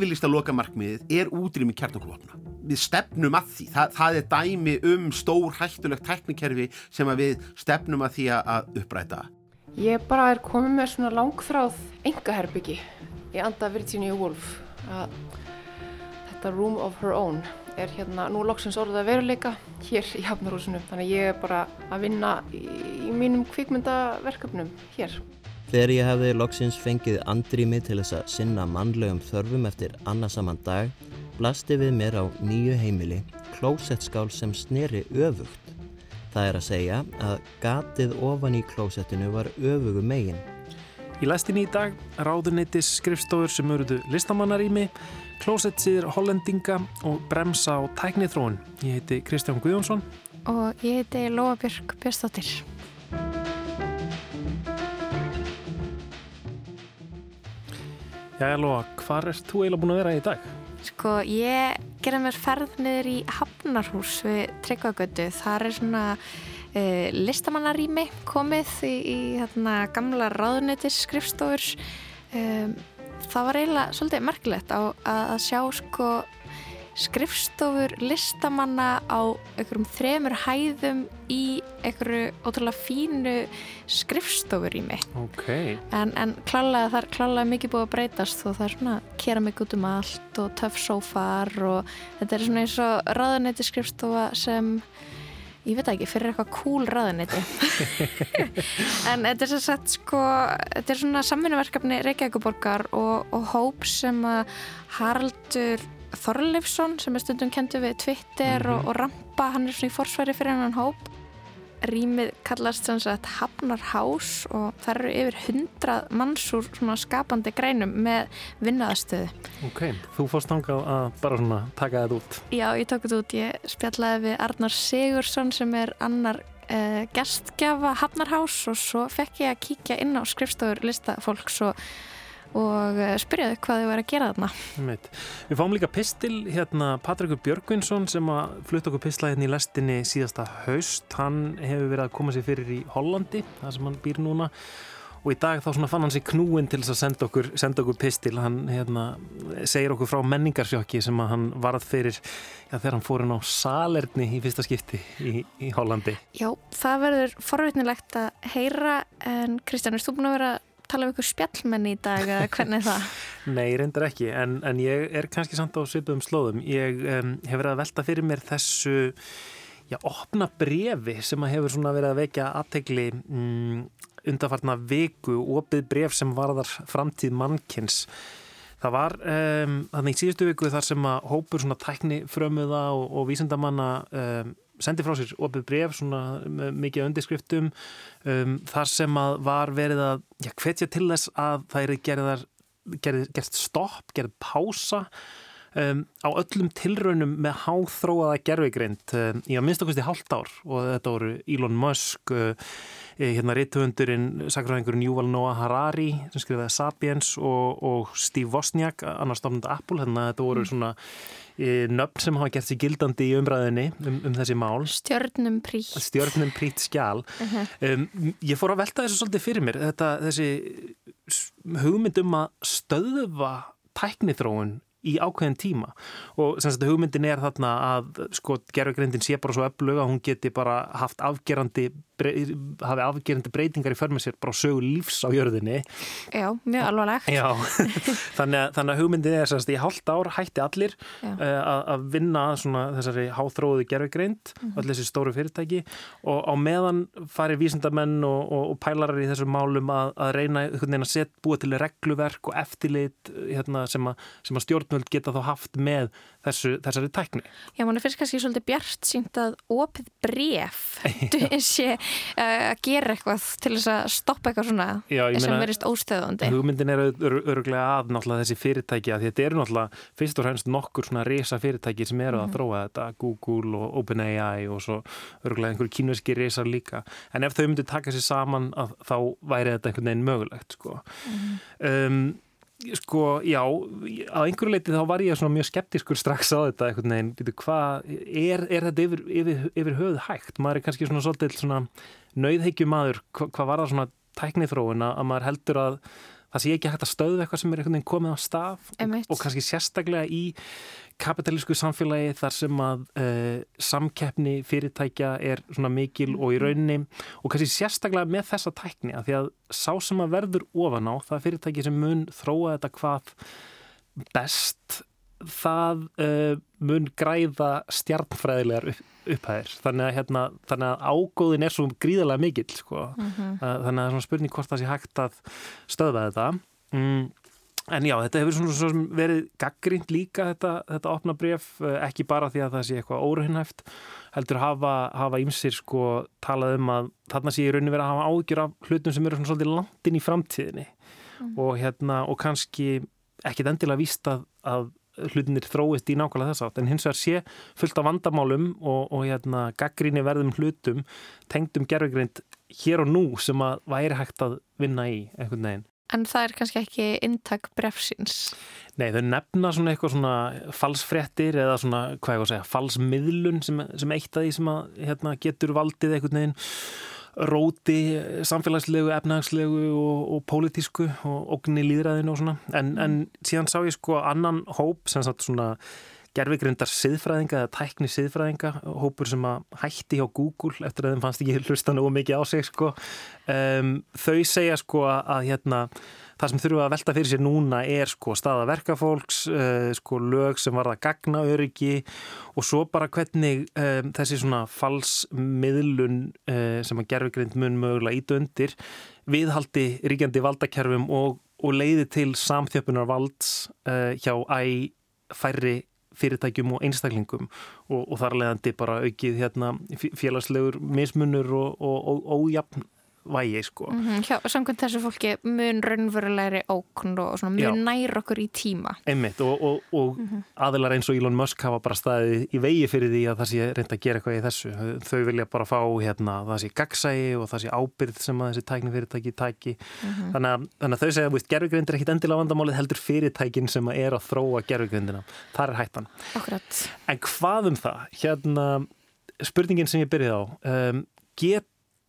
yfirlista lokamarkmiðið er útrými kjarnokvopna. Við stefnum að því. Þa, það er dæmi um stór hættulegt tæknikerfi sem við stefnum að því að uppræta. Ég bara er komið með svona langþráð engaherbyggi í anda Virginia Woolf. Að þetta Room of Her Own er hérna nú loksins orðið að veruleika hér í Hafnarhúsinu. Þannig ég er bara að vinna í, í mínum kvikmyndaverkefnum hér. Þegar ég hefði loksins fengið andrými til þess að sinna mannlegum þörfum eftir annarsamann dag, blasti við mér á nýju heimili klósettskál sem sneri öfugt. Það er að segja að gatið ofan í klósettinu var öfugu megin. Í læstinni í dag ráðuneytis skrifstofur sem eruðu listamannarími, klósettsýðir hollendinga og bremsa á tæknithróun. Ég heiti Kristján Guðjónsson. Og ég heiti Lóa Björg Björnstóttir. Jæja Lóa, hvað ert þú eiginlega búin að vera í dag? Sko, ég gerði mér ferð niður í Hafnarhús við Tryggvagötu. Það er svona uh, listamannarými komið í, í hérna, gamla ráðunetis skrifstofur. Um, það var eiginlega svolítið merkilegt á að, að sjá sko skrifstofur listamanna á einhverjum þremur hæðum í einhverju ótrúlega fínu skrifstofur í mig okay. en, en klálega það er klálega mikið búið að breytast og það er svona keramik út um allt og töff sófar og þetta er svona eins og raðanetti skrifstofa sem ég veit ekki, fyrir eitthvað cool raðanetti en þetta er svo sett sko, þetta er svona samfunnuverkefni Reykjavíkuborgar og, og hóp sem að Haraldur Þorleifsson sem er stundum kentu við Twitter mm -hmm. og, og Rampa, hann er svona í forsværi fyrir hann hóp. Rýmið kallast sem sagt Hafnarhás og það eru yfir hundrað manns úr svona skapandi greinum með vinnaðastöðu. Ok, þú fórst ángað að bara svona taka þetta út. Já, ég tók þetta út. Ég spjallaði við Arnar Sigursson sem er annar uh, gestgjafa Hafnarhás og svo fekk ég að kíkja inn á skrifstofur listafólks og og eh, spyrjaðu hvað þau verið að gera þarna. Við fáum líka pistil hérna Patrikur Björgvinsson sem að flutta okkur pistla hérna í lestinni síðasta haust. Hann hefur verið að koma sér fyrir í Hollandi það sem hann býr núna. Og í dag þá fann hann sér knúin til þess að senda okkur, senda okkur pistil. Hann hérna, segir okkur frá menningarsjóki sem að hann varð fyrir já, þegar hann fór inn á salerni í fyrsta skipti í, í Hollandi. Já, það verður forvitnilegt að heyra en Kristján, erst þú búin að vera tala um ykkur spjallmenni í dag eða hvernig það? Nei, reyndar ekki, en, en ég er kannski samt á svipum slóðum. Ég um, hef verið að velta fyrir mér þessu já, opna brefi sem að hefur svona verið að vekja aðtegli um, undarfartna viku, opið bref sem varðar framtíð mannkins. Það var um, þannig í síðustu viku þar sem að hópur svona tækni frömuða og, og vísendamanna um, sendi frá sér opið bref svona mikið undirskriftum um, þar sem að var verið að já, hvetja til þess að það er gerðar, gerð, gerð stopp, gerð pása um, á öllum tilraunum með háþróaða gerfigrind um, í að minnstakosti hálft ár og þetta voru Elon Musk uh, hérna rítuundurinn sakræðingurinn Yuval Noah Harari sem skrifaði Sapiens og, og Steve Wozniak annars stofnund Apple, þannig að þetta voru mm. svona nöfn sem hafa gert sér gildandi í umræðinni um, um þessi mál Stjörnum prít Stjörnum prít skjál uh -huh. um, Ég fór að velta þessu svolítið fyrir mér þetta, þessi hugmynd um að stöðva tæknithróun í ákveðin tíma. Og að hugmyndin er þarna að sko gerðugrindin sé bara svo öflug að hún geti bara haft afgerandi hafi afgerandi breytingar í förmið sér bara sögu lífs á jörðinni. Já, mjög alvarlegt. Já, þannig, að, þannig að hugmyndin er semst í hálft ár hætti allir uh, að, vinna svona þessari háþróðu gerðugrind mm -hmm. allir þessi stóru fyrirtæki. Og á meðan farir vísindamenn og, og, og pælarar í þessum málum að, að reyna að setja búið til regluverk og eftirlit hérna, sem að, að stjórnvöld geta þá haft með þessu, þessari tækni. Já, mann fyrst kannski svolítið bjart sínt að opið bref sé uh, að gera eitthvað til þess að stoppa eitthvað svona Já, sem verist óstöðandi. Hugmyndin er öruglega að náttúrulega þessi fyrirtæki að þetta eru náttúrulega fyrst og fremst nokkur svona reysa fyrirtæki sem eru mm. að mhm. þróa þetta, Google og OpenAI og svo öruglega einhverju kínveski reysar líka. En ef þau myndu taka sér saman að, þá væri þetta einhvern veginn mögulegt sko. Mm. Um, Sko, já, á einhverju leiti þá var ég svona mjög skeptiskur strax á þetta einhvern veginn, býtu, hvað, er, er þetta yfir, yfir, yfir höfuð hægt? Maður er kannski svona svolítið svona nauðheikju maður, hvað, hvað var það svona tæknithróin að maður heldur að það sé ekki hægt að stöðu eitthvað sem er einhvern veginn komið á stað Einmitt. og kannski sérstaklega í kapitalísku samfélagi þar sem að uh, samkeppni fyrirtækja er svona mikil og í Mhm. rauninni og kannski sérstaklega með þessa tækni að því að sá sem að verður ofan á það fyrirtæki sem mun þróa þetta hvað best það uh, mun græða stjarnfræðilegar upp, upphæðir þannig að, hérna, þannig að ágóðin er svo gríðarlega mikill sko. Mhm. uh, þannig að það er spurning hvort það sé hægt að stöðva þetta mm, en já, þetta hefur svona, svona verið gaggrínt líka þetta, þetta opna bref uh, ekki bara því að það sé eitthvað óraunhæft heldur hafa, hafa ímsir sko talað um að þarna sé í rauninni verið að hafa ágjur af hlutum sem eru svona svolítið langt inn í framtíðinni og hérna og kannski ekkit endilega víst að, að hlutinir þróist í nákvæmlega þess átt en hins vegar sé fullt af vandamálum og, og hérna gaggríni verðum hlutum tengdum gerfugrind hér og nú sem að væri hægt að vinna í einhvern veginn. En það er kannski ekki inntak brefsins. Nei, þau nefna svona eitthvað svona falsfrettir eða svona, hvað ég var að segja, falsmiðlun sem, sem eitt af því sem að hérna, getur valdið einhvern veginn róti samfélagslegu, efnagslegu og, og pólitísku og ógni líðræðinu og svona. En, en síðan sá ég sko annan hóp sem sagt svona gerfigrindar siðfræðinga eða tækni siðfræðinga, hópur sem að hætti hjá Google eftir að þeim fannst ekki hlusta nú mikið á sig sko. Um, þau segja sko að hérna það sem þurfa að velta fyrir sér núna er sko staða verkafólks, uh, sko lög sem varða gagna öryggi og svo bara hvernig um, þessi svona falsmiðlun uh, sem að gerfugrind mun mögulega ít undir viðhaldi ríkjandi valdakerfum og, og leiði til samþjöpunar valds uh, hjá æ færri fyrirtækjum og einstaklingum og, og þar leðandi bara aukið hérna, félagslegur mismunur og, og, og ójafn vægi sko. Mm -hmm. Samkvæmt þessu fólki mun raunverulegri ókn og svona, mun Já. nær okkur í tíma. Einmitt og, og, og aðilar eins og Elon Musk hafa bara staðið í vegi fyrir því að það sé reynda að gera eitthvað í þessu. Þau vilja bara fá hérna, það sé gagsægi og það sé ábyrð sem að þessi tækni fyrirtæki tæki. Þannig, að, þannig að þau segja að gerfugrind er ekkit endilega vandamálið heldur fyrirtækin sem er að þróa gerfugrindina. Það er hættan. Akkurat. En hvað um það? Hérna, spurningin sem ég byrjaði á. Um,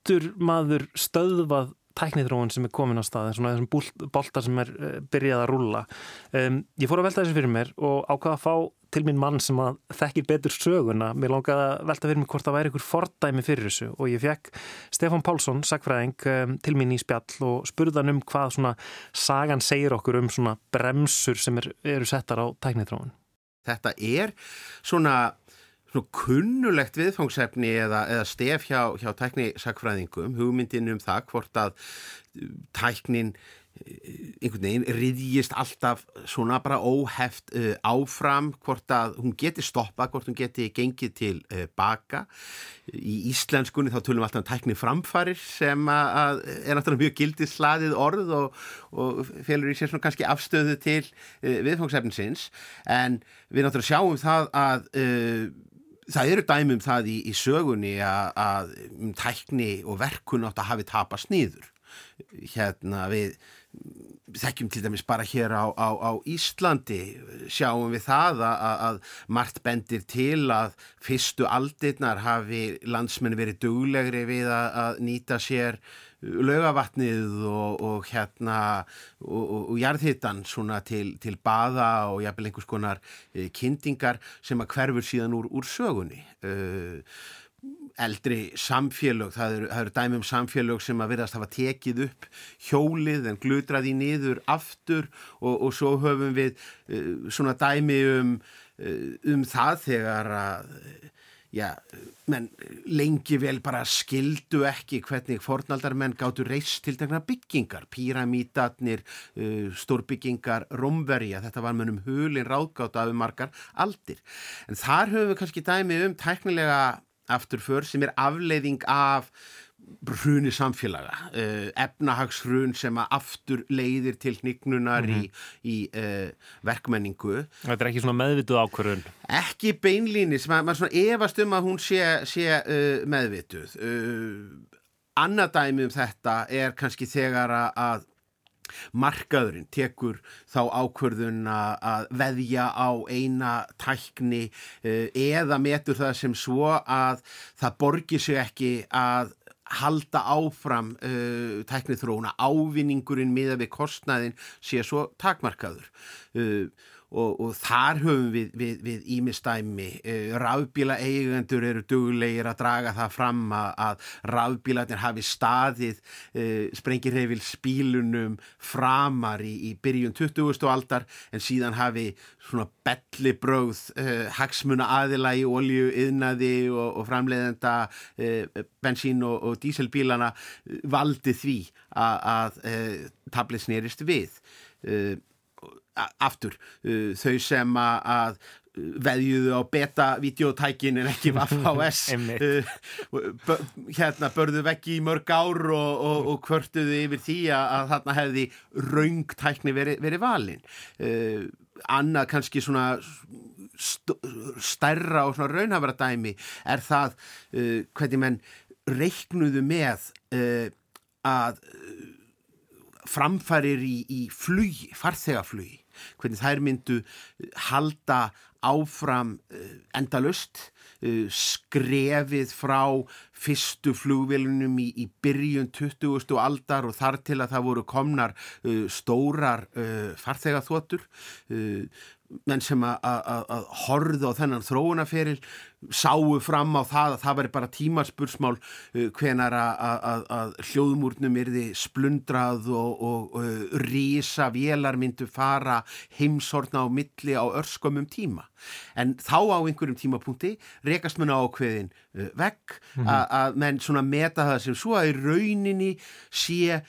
getur maður stöðvað tækniþróun sem er komin á stað svona þessum boltar sem er uh, byrjað að rúlla. Um, ég fór að velta þessu fyrir mér og ákvaða að fá til mín mann sem að þekkir betur söguna. Mér langaði að velta fyrir mér hvort það væri ykkur fordæmi fyrir þessu og ég fekk Stefán Pálsson, sagfræðing til mín í spjall og spurðan um hvað svona sagan segir okkur um svona bremsur sem er, eru settar á tækniþróun. Þetta er svona kunnulegt viðfangsefni eða, eða stef hjá, hjá tæknisakfræðingum, hugmyndin um það hvort að uh, tæknin uh, einhvern veginn riðjist alltaf svona bara óheft uh, áfram, hvort að hún geti stoppað, hvort hún geti gengið til uh, baka. Í íslenskunni þá tölum við alltaf um tækni framfarir sem að, að er náttúrulega mjög gildið slaðið orð og, og félur í sér svona kannski afstöðu til uh, viðfangsefninsins en við náttúrulega sjáum það að uh, það eru dæmi um það í, í sögunni að, að um, tækni og verkun átt að hafi tapast nýður hérna við þekkjum til dæmis bara hér á, á, á Íslandi. Sjáum við það að, að, að margt bendir til að fyrstu aldirnar hafi landsmenn verið duglegri við að, að nýta sér laugavatnið og, og hérna og, og, og jarðhittan svona til, til baða og jafnvel einhvers konar e, kyndingar sem að hverfur síðan úr, úr sögunni. Uh, eldri samfélög, það eru, það eru dæmi um samfélög sem að verðast hafa tekið upp hjólið en glutraði niður aftur og, svo höfum við uh, svona dæmi um, um það þegar að já, menn lengi vel bara skildu ekki hvernig fornaldar menn gáttu reist til dækna byggingar, píramítatnir, uh, stórbyggingar, romverja, þetta var mönnum hulin ráðgáta af margar aldir. En þar höfum við kannski dæmi um tæknilega afturför sem er afleiðing af hruni samfélaga, uh, efnahagshrun sem að aftur leiðir til hnignunar í, í uh, verkmenningu. Þetta er ekki svona meðvituð ákvörðun Ekki beinlínis, ma maður svona efast um að hún sé, sé uh, meðvituð. Uh, annað dæmi um þetta er kannski þegar að- að markaðurinn tekur þá ákvörðun að veðja á eina tækni eh, eða metur það sem svo að það borgir sig ekki að halda áfram uh, tæknið þróuna, ávinningurinn miða við kostnaðin sé svo takmarkaður. Uh, og, og þar höfum við, ímistæmi uh, rafbíla eigendur eru duglegir að draga það fram að, að rafbílarnir hafi staðið uh, sprengirheifil spílunum framar í, í byrjun 20. aldar en síðan hafi svona belli bröð uh, hagsmuna aðila í olju, yðnaði og, og framleiðenda bensín og, og díselbílana valdi því að, að tablið snerist við aftur. Uh, þau sem að veðjuðu á beta-videotækin en ekki VFS uh, hérna börðu vekki í mörg ár og, og, og kvörtuðu yfir því að þarna hefði raungtækni verið veri valin. Uh, annað kannski svona st stærra og svona raunhafara dæmi er það uh, hvernig menn reiknuðu með uh, að framfærir í, í flugi, farþegaflugi hvernig þær myndu eh, halda áfram eh, endalust, eh, skrefið frá fyrstu flugvelunum í, í byrjun 20. aldar og þar til að það voru komnar stórar farþegaþotur menn sem að horða á þennan þróunaferil sáu fram á það að það veri bara tímaspursmál uh, hvenar að hljóðmúrnum erði splundrað og, og uh, rísa vélar myndu fara heimsorna á milli á örskomum tíma. En þá á einhverjum tímapunkti rekast menn ákveðin vekk mm -hmm. að menn svona meta það sem svo að í rauninni sé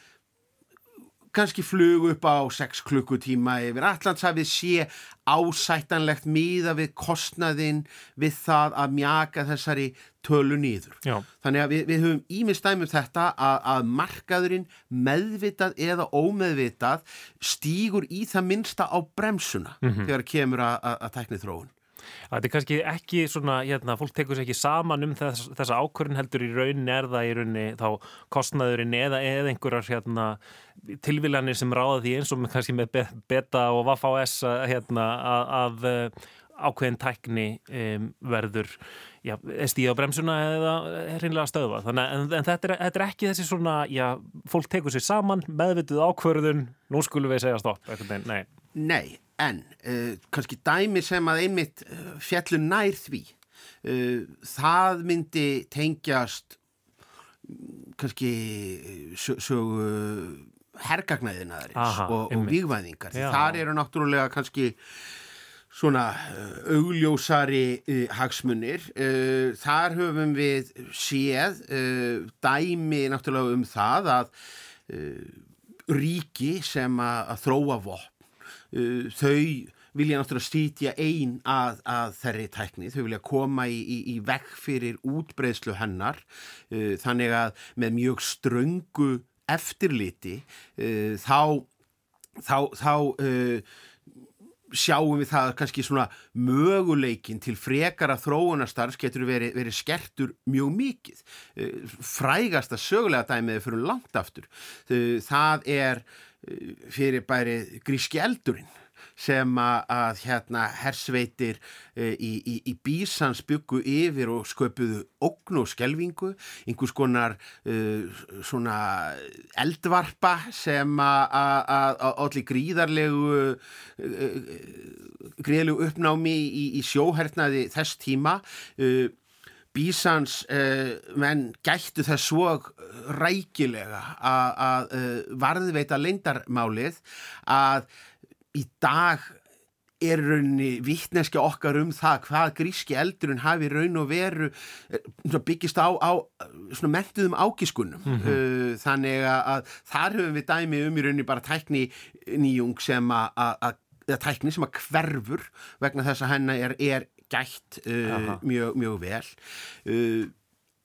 kannski flug upp á 6 klukkutíma yfir Allandshafið sé ásættanlegt miða við kostnaðinn við það að mjaka þessari tölu nýður. Já. Þannig að við, við höfum ímestæmum þetta að, að markaðurinn meðvitað eða ómeðvitað stýgur í það minsta á bremsuna mm -hmm. þegar kemur að, að, að tækni þróun. Það er kannski ekki svona, hérna, fólk tekur sér ekki saman um þess, þessa ákvörðin heldur í rauninni er það í rauninni þá kostnaðurinn eða, eða einhverjar hérna, tilvílanir sem ráða því eins og kannski með beta og vaff-AS hérna, að, að eh, ákveðin tækni um, verður já, stíða á bremsuna eða hreinlega stöðva. Þannig, en, en þetta, er, þetta er ekki þessi svona, já, fólk tekur sér saman, meðvituð ákvörðun, nú skulum við segja stopp. Nei. Nei, en uh, kannski dæmi sem að einmitt uh, eh, fjallun nær því uh, það myndi tengjast kannski sögu hergagnæðinaðarins og, og výgvæðingar þar eru náttúrulega kannski svona augljósari hagsmunir. Þar höfum við séð dæmi náttúrulega um það að ríki sem að þróa vopn Uh, þau vilja náttúrulega stýtja einn að, að þerri tækni, þau vilja koma í, í, í vekk fyrir útbreyslu hennar uh, þannig að með mjög ströngu eftirliti uh, þá þá, þá sjáum við það kannski svona möguleikin til frekara þróunarstarfs getur verið, verið skertur mjög mikið. Frægasta sögulega dæmiði fyrir langt aftur. Það er fyrir bæri gríski eldurinn sem að hérna hersveitir e, í, í, í bísans byggu yfir og sköpuðu ogn og skelvingu, einhvers konar uh, svona eldvarpa sem að allir gríðarlegu uh, gríðarlegu uppnámi í, í sjóhernaði þess tíma. Uh, Bísans uh, menn gættu þess svo rækilega að uh, varðveita leindarmálið að í dag er raunni vittneski okkar um það hvað gríski eldurinn hafi raun og veru uh, byggist á, á mentuðum ákískunum mm -hmm. þannig að þar höfum við dæmi um í raunni bara tækni nýjung sem að tækni sem að hverfur vegna þess að hennar er, er gætt uh, mjög, mjög vel uh,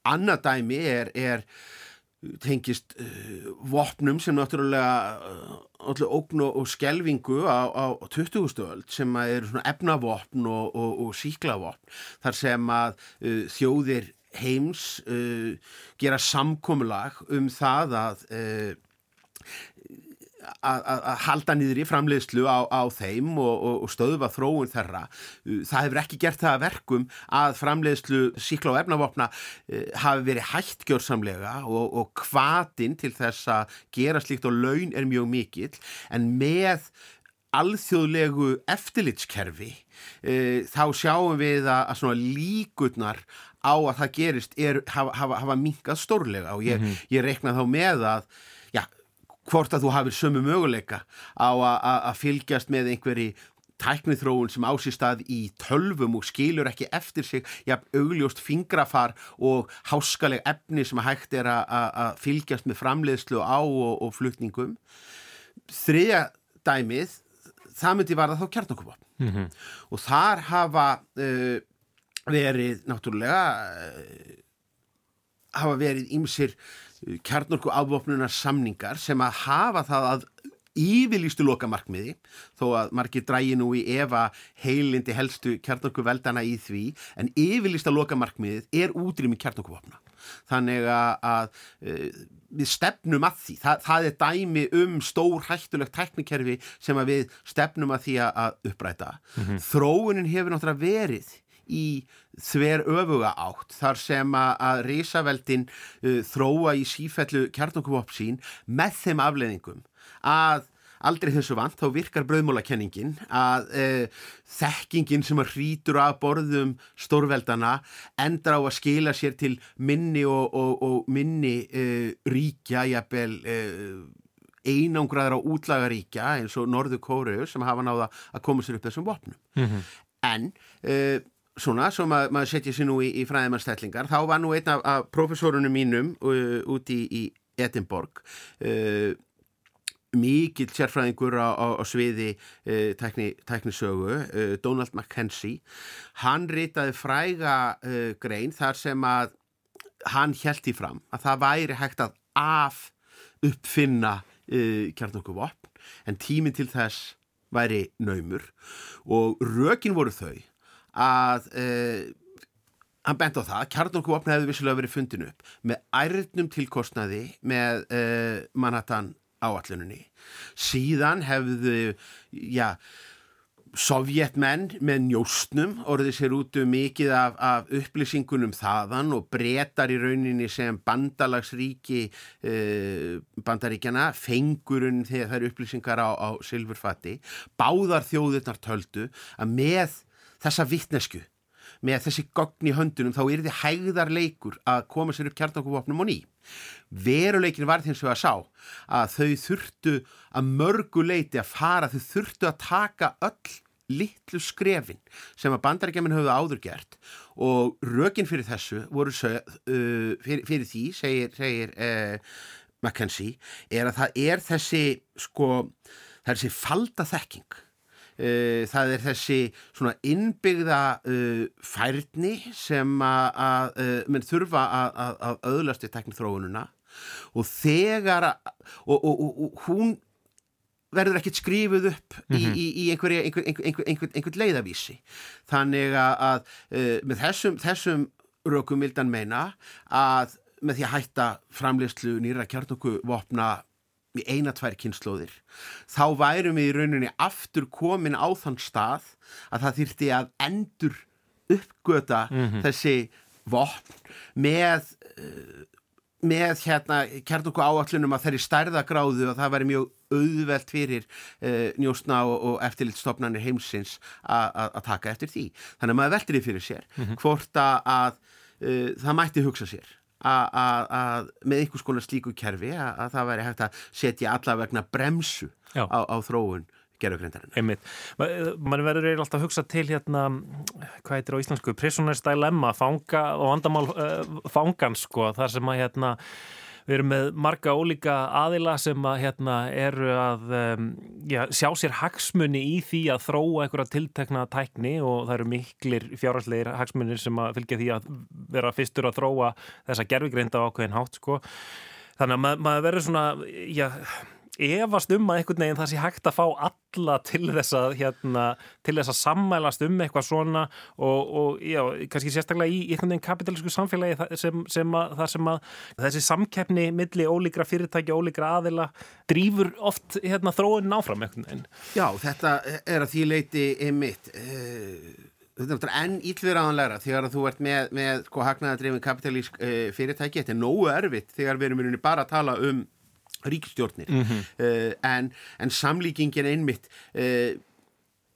annað dæmi er, er tengist uh, vopnum sem náttúrulega uh, ógn og skelvingu á, á 20. stöld sem svona efnavopn og, og, og síklavopn þar sem að uh, þjóðir heims uh, gera samkomulag um það að að halda niður í framleiðslu á, á þeim og, og, stöðva þróun þeirra. Það hefur ekki gert það að verkum að framleiðslu síkla og efnavopna hafi verið hættgjörsamlega og, og kvatin til þess að gera slíkt og laun er mjög mikill en með alþjóðlegu eftirlitskerfi e, þá sjáum við að, að svona líkurnar á að það gerist er, hafa, hafa, hafa minkað stórlega og ég, mm -hmm. ég rekna þá með að hvort að þú hafið sömu möguleika á að fylgjast með einhverji tæknithróun sem ásýstað í tölvum og skilur ekki eftir sig ja, augljóst fingrafar og háskaleg efni sem hægt er að fylgjast með framleiðslu á og, og flutningum þriðja dæmið það myndi varða þá kjarnokupop mm -hmm. og þar hafa uh, verið náttúrulega uh, hafa verið ímsir kjarnorku afvopnunar samningar sem að hafa það að yfirlýstu lokamarkmiði þó að margir drægi nú í efa heilindi helstu kjarnorku veldana í því en yfirlýsta lokamarkmiðið er útrými kjarnorkuvopna þannig að við stefnum að því, Þa, það er dæmi um stór hættulegt teknikerfi sem við stefnum að því að uppræta. Mm -hmm. Þróunin hefur náttúrulega verið í þver öfuga átt þar sem að risaveldin uh, þróa í sífellu kjarnokuvop sín með þeim afleðingum að aldrei þessu vant, þá virkar bröðmólakenningin að e, þekkingin sem að hrítur af borðum stórveldana endar á að skila sér til minni og, og, og minni e, ríkja, jafnvel e, einangraður á útlagaríkja eins og Norður Kóru sem hafa náða að koma sér upp þessum vopnum. Mm -hmm. En e, svona, svo mað, maður setja sér nú í, í fræðimarstellingar, þá var nú einn af, af profesorunum mínum uh, úti í, í Edinborg uh, mikill sérfræðingur á, á, á sviði uh, tækni, tæknisögu Donald McKenzie. Hann ritaði fræga grein þar sem að hann held í fram að það væri hægt að af uppfinna kjarnokuvopn en tíminn til þess væri naumur. Og rökin voru þau að hann bent á það að kjarnokuvopn hefði vissilega verið fundin upp með ærnum tilkostnaði með Manhattan áalluninni. Síðan hefðu, já, sovjetmenn með njóstnum orðið sér út um mikið af, af upplýsingunum þaðan og breytar í rauninni sem bandalagsríki eh, bandaríkjana fengurinn þegar það eru upplýsingar á, á silfurfatti. Báðar þjóðurnar töldu að með þessa vittnesku með þessi gogn í höndunum þá er þið hægðar leikur að koma sér upp kjarnakuvopnum og ný. Veruleikin var þins að sá að þau þurftu að mörgu leiti að fara, þau þurftu að taka öll litlu skrefin sem að bandarækjaman höfðu áður gert og rökin fyrir þessu voru uh, fyrir, fyrir því, segir, segir uh, Mackenzie, er að það er þessi sko, það þessi falda þekking það er þessi svona innbyggða uh, færni sem að uh, menn þurfa að öðlast í teknithróununa og þegar að, og, og, og, hún verður ekkert skrifuð upp mm -hmm. í, í, í einhver, einhver, einhver, einhver leiðavísi þannig að með þessum, þessum rökum vildan meina að með því að hætta framlegslu nýra kjarnokku vopna í eina tvær kynnslóðir þá værum við í rauninni aftur komin á þann stað að það þýrti að endur uppgöta mm -hmm. þessi vopn með uh, með hérna kjarnokku áallunum að þeirri stærðagráðu og það væri mjög auðvelt fyrir uh, njóstna og, og eftirlitstofnanir heimsins að taka eftir því. Þannig að maður veldur því fyrir sér mm -hmm. hvort að uh, það mætti hugsa sér að með einhvers konar slíku kerfi að það væri hægt að setja allavegna bremsu á, á þróun gerðugrindarinn. Einmitt. Man verður eiginlega alltaf að hugsa til hérna, hvað heitir á íslensku, prisoners dilemma, fanga og vandamál uh, fangans sko, þar sem að hérna Við erum með marga ólíka aðila sem að, hérna, eru að um, já, sjá sér hagsmunni í því að þróa einhverja tiltekna tækni og það eru miklir fjárhalsleir hagsmunir sem að fylgja því að vera fyrstur að þróa þessa gerfigreinda ákveðin hátt sko. Þannig að mað, maður verður svona, já, efast um að einhvern veginn það sé hægt að fá alla til þess að, hérna, til þess að sammælast um eitthvað svona og, og já, kannski sérstaklega í einhvern veginn kapitalísku samfélagi sem, sem að, sem að þessi samkeppni milli ólíkra fyrirtæki, ólíkra aðila drýfur oft hérna, þróun náfram einhvern veginn. Já, þetta er að því leiti þetta er enn íllverðanlegra þegar þú ert með, með sko, hagnaðadrefin kapitalísk uh, fyrirtæki, þetta er nógu erfitt þegar við erum bara að tala um ríkstjórnir mm -hmm. uh, en, en samlíkingin einmitt uh,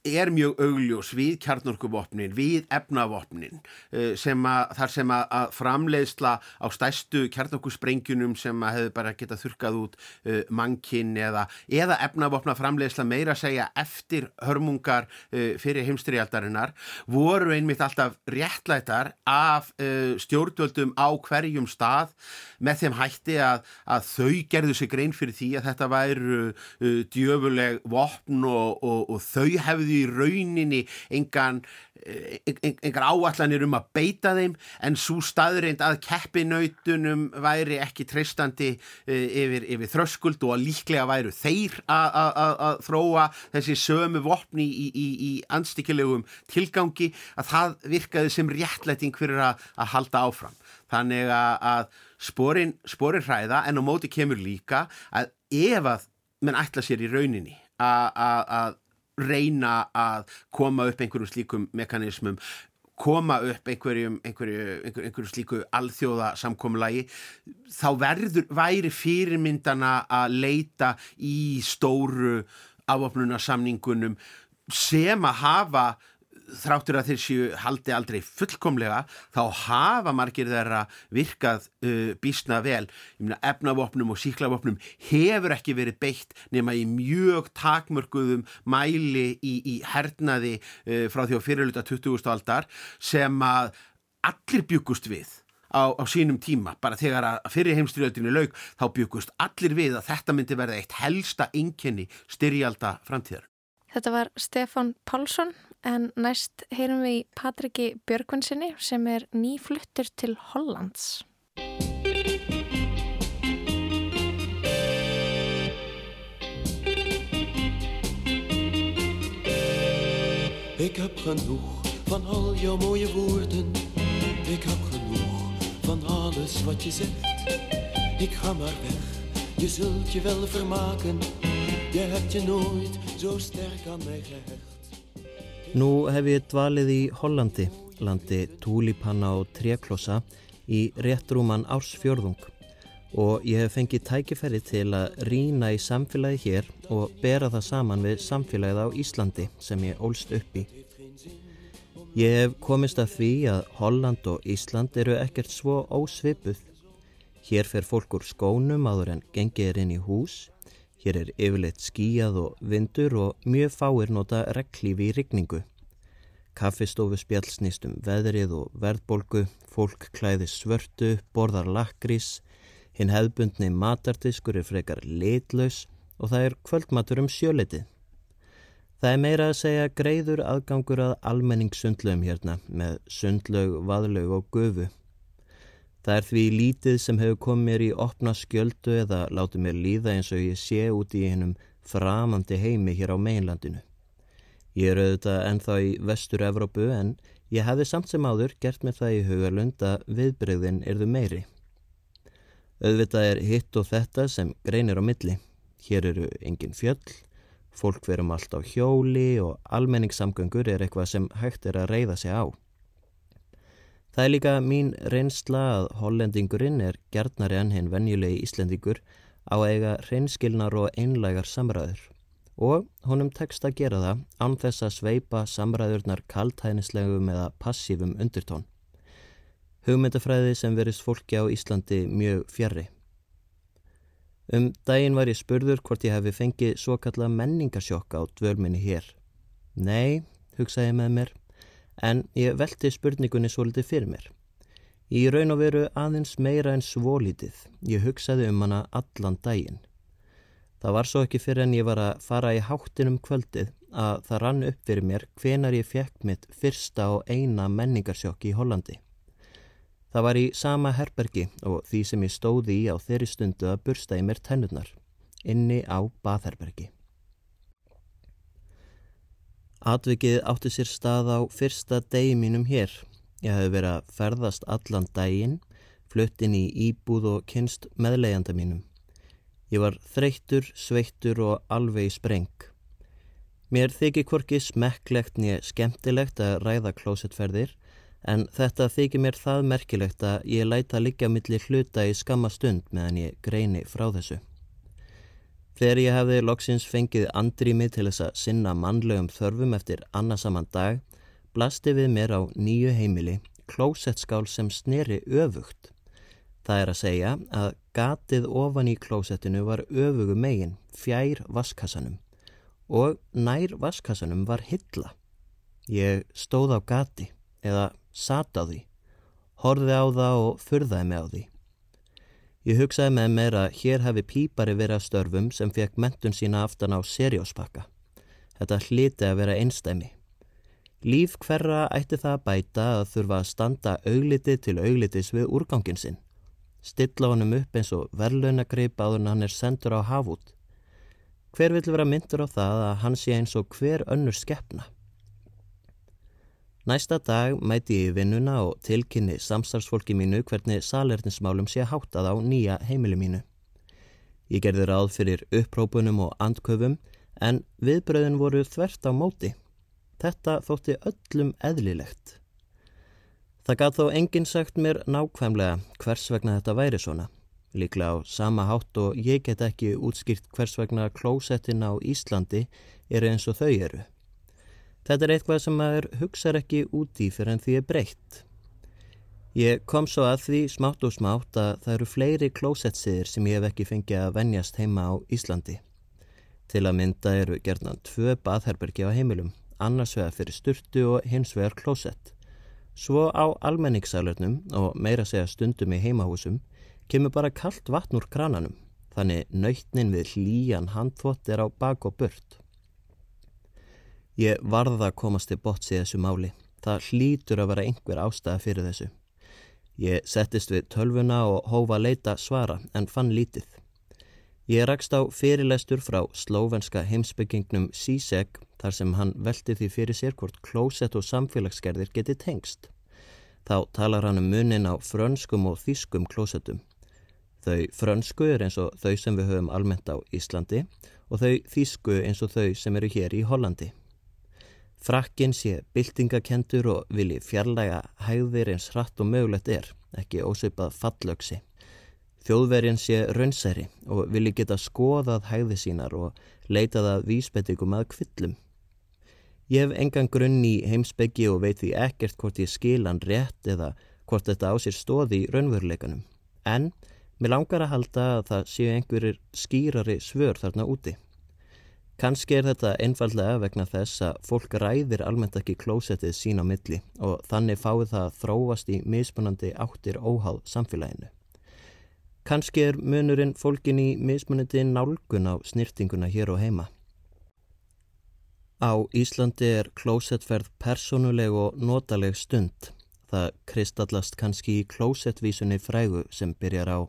er mjög augljós við kjarnorkuvopnin, við efnavopnin uh, sem að, þar sem að, framleiðsla á stæstu kjarnorkusprengjunum sem að hefur bara getað þurkað út uh, mannkinn eða, eða efnavopna framleiðsla meira að segja eftir hörmungar uh, fyrir heimstrialdarinnar voru einmitt alltaf réttlætar af stjórnvöldum á hverjum stað með þeim hætti að, að þau gerðu sig grein fyrir því að þetta væru djöfuleg vopn og, og, og þau hefðu í rauninni engan, eh, engan áallanir um að beita þeim en svo staðreind að keppinautunum væri ekki treystandi eh, yfir, yfir þröskuld og að líklega væru þeir að þróa þessi sömu vopni í, í, í anstíkilegum tilgangi að það virkaði sem réttlæting fyrir að, að halda áfram. Þannig að sporin, sporin hræða en á móti kemur líka að ef að menn ætla sér í rauninni að reyna að koma upp einhverjum slíkum mekanismum koma upp einhverjum, einhverju, einhverju, einhverju slíku alþjóða samkomulagi þá verður væri fyrirmyndana að leita í stóru afopnunarsamningunum sem að hafa þráttur að þeir séu haldi aldrei fullkomlega þá hafa margir þeirra virkað uh, bísna vel efnavopnum og síklavopnum hefur ekki verið beitt nema í mjög takmörguðum mæli í, í hernaði uh, frá því á fyrirluta 20. aldar sem að allir byggust við á, á sínum tíma, bara þegar að fyrir heimstyrjöldinu laug þá byggust allir við að þetta myndi verða eitt helsta enkenni styrjalda framtíðar. Þetta var Stefan Pálsson en næst heyrum við Patriki Björgvinsinni sem er nýfluttur til Hollands. Ik heb genoeg van al jouw mooie woorden. Ik heb genoeg van alles wat je zegt. Ik ga maar weg, je zult je wel vermaken. Je hebt je nooit zo sterk aan mij gehecht. Nú hef ég dvalið í Hollandi, landi túlipanna og treklossa í réttrúman ársfjörðung og ég hef fengið tækifæri til að rína í samfélagi hér og bera það saman við samfélagið á Íslandi sem ég ólst upp í. Ég hef komist að því að Holland og Ísland eru ekkert svo ósvipuð. Hér fer fólk úr skónum áður en gengið er inn í hús Hér er yfirleitt skíjað og vindur og mjög fáir nota reglífi í rigningu. Kaffistofu spjallsnýst um veðrið og verðbolgu, fólk klæði svörtu, borðar lakrís, hinn hefðbundni matardiskur er frekar litlaus og það er kvöldmatur um sjöleitið. Það er meira að segja greiður aðgangur að almenningssundlögum hérna með sundlög, vaðlög og gufu. Það er því lítið sem hefur komið mér í opna skjöldu eða látið mér líða eins og ég sé út í hennum framandi heimi hér á meinlandinu. Ég er auðvitað ennþá í vestur Evrópu en ég hefði samt sem áður gert mér það í hugarlund að viðbreyðin erðu meiri. Auðvitað er hitt og þetta sem greinir á milli. Hér eru engin fjöll, fólk verum allt á hjóli og almenningssamgöngur er eitthvað sem hægt er að reyða sig á. Það er líka mín reynsla að hollendingurinn er gerðnari enn hinn venjulegi Íslendingur á eiga reynskilnar og einlægar samræður og honum tekst að gera það án þess að sveipa samræðurnar kaltænislegum eða passífum undirtón. Hugmyndafræði sem verist fólki á Íslandi mjög fjarrri. Um daginn var ég spurður hvort ég hefði fengið svo kalla menningarsjokk á dvölminni hér. Nei, hugsaði með mér, en ég velti spurningunni svolítið fyrir mér. Í raun og veru aðeins meira en svolítið, ég hugsaði um hana allan daginn. Það var svo ekki fyrir en ég var að fara í háttinum kvöldið að það rann upp fyrir mér hvenar ég fekk mitt fyrsta og eina menningarsjokk í Hollandi. Það var í sama herbergi og því sem ég stóði í á þeirri stundu að bursta í mér tennurnar. inni á Baþerbergi. Atvikið átti sér stað á fyrsta degi mínum hér. Ég hef verið að ferðast allan daginn, flutt inn í íbúð og kynst meðleiðanda mínum. Ég var þreyttur, sveittur og alveg spreng. Mér þykir hvorki smekklegt nýja skemmtilegt að ræða klósettferðir en þetta þykir mér það merkilegt að ég læta liggja millir hluta í skamma stund meðan ég greini frá þessu. Þegar ég hefði loksins fengið andrými til þess að sinna mannlegum þörfum eftir annarsamann dag, blasti við mér á nýju heimili klósettskál sem sneri öfugt. Það er að segja að gatið ofan í klósettinu var öfugu megin, fjær vaskassanum og nær vaskassanum var hilla. Ég stóð á gati eða sat á því, horfið á það og fyrðaði mig á því. Ég hugsaði með mér að hér hefði pípari verið að störfum sem fekk mentun sína aftan á serióspakka. Þetta hliti að vera einstæmi. Líf hverra ætti það að bæta að þurfa að standa augliti til auglitis við úrgangin sinn. Stilla honum upp eins og verðlaunagreip áður en hann er sendur á hafút. Hver vil vera myndur á það að hann sé eins og hver önnur skeppna? Næsta dag mæti ég vinnuna og tilkynni samstarfsfólki mínu hvernig salerninsmálum sé háttað á nýja heimili mínu. Ég gerði ráð fyrir upprópunum og andköfum en viðbröðin voru þvert á móti. Þetta þótti öllum eðlilegt. Það gaf þó enginn sagt mér nákvæmlega hvers vegna þetta væri svona. Líklega á sama hátt og ég get ekki útskýrt hvers vegna klósettin á Íslandi eru eins og þau eru. Þetta er eitthvað sem maður hugsaður ekki út í fyrir en því er breytt. Ég kom svo að því smátt og smátt að það eru fleiri klósettsiðir sem ég hef ekki fengið að venjast heima á Íslandi. Til að mynda eru gerðnan tvö baðherbergi á heimilum, annars vegar fyrir sturtu og hins vegar klósett. Svo á almenningssalurnum og meira segja stundum í heimahúsum kemur bara kallt vatn úr krananum, þannig nöytnin við hlýjan handþvott er á bak og burt. Ég varða að komast til botts í þessu máli. Það hlýtur að vera einhver ástæða fyrir þessu. Ég settist við tölvuna og hófa leita svara en fann lítið. Ég rakst á fyrirlestur frá slóvenska heimsbyggingnum Sisek þar sem hann velti því fyrir sér hvort klósett og samfélagsgerðir geti tengst. Þá talar hann um munin á frönskum og þýskum klósettum. Þau frönsku er eins og þau sem við höfum almennt á Íslandi og þau þýsku eins og þau sem eru hér í Hollandi. Frakkin sé byltingakendur og vilji fjarlæga hægðir eins hratt og mögulegt er, ekki ósöpað fallöksi. Þjóðverjinn sé raunsæri og vilji geta skoðað hægði sínar og leitað að vísbendingum að kvillum. Ég hef engan grunn í heimsbyggi og veit því ekkert hvort ég skilan rétt eða hvort þetta á sér stóði í raunveruleikanum. En mér langar að halda að það séu einhverjir skýrari svör þarna úti. Kanski er þetta einfallega vegna þess að fólk ræðir almennt ekki klósettið sín á milli og þannig fáið það að þróast í mismunandi áttir óháð samfélaginu. Kanski er munurinn fólkin í mismunandi nálgun á snirtinguna hér og heima. Á Íslandi er klósettferð personuleg og notaleg stund. Það kristallast kannski í klósettvísunni frægu sem byrjar á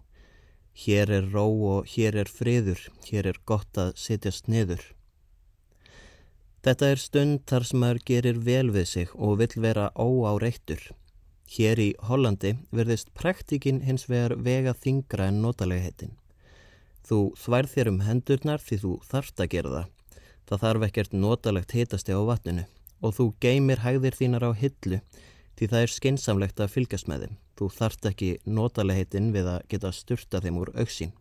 Hér er ró og hér er friður, hér er gott að setjast niður. Þetta er stund þar sem maður gerir vel við sig og vill vera óáreittur. Hér í Hollandi verðist praktikinn hins vegar vega þingra en notaleghetin. Þú þvær þér um hendurnar því þú þarft að gera það. Það þarf ekkert notalegt hitasti á vatninu og þú geymir hægðir þínar á hillu því það er skinsamlegt að fylgjast með þeim. Þú þarft ekki notaleghetin við að geta styrta þeim úr auksín.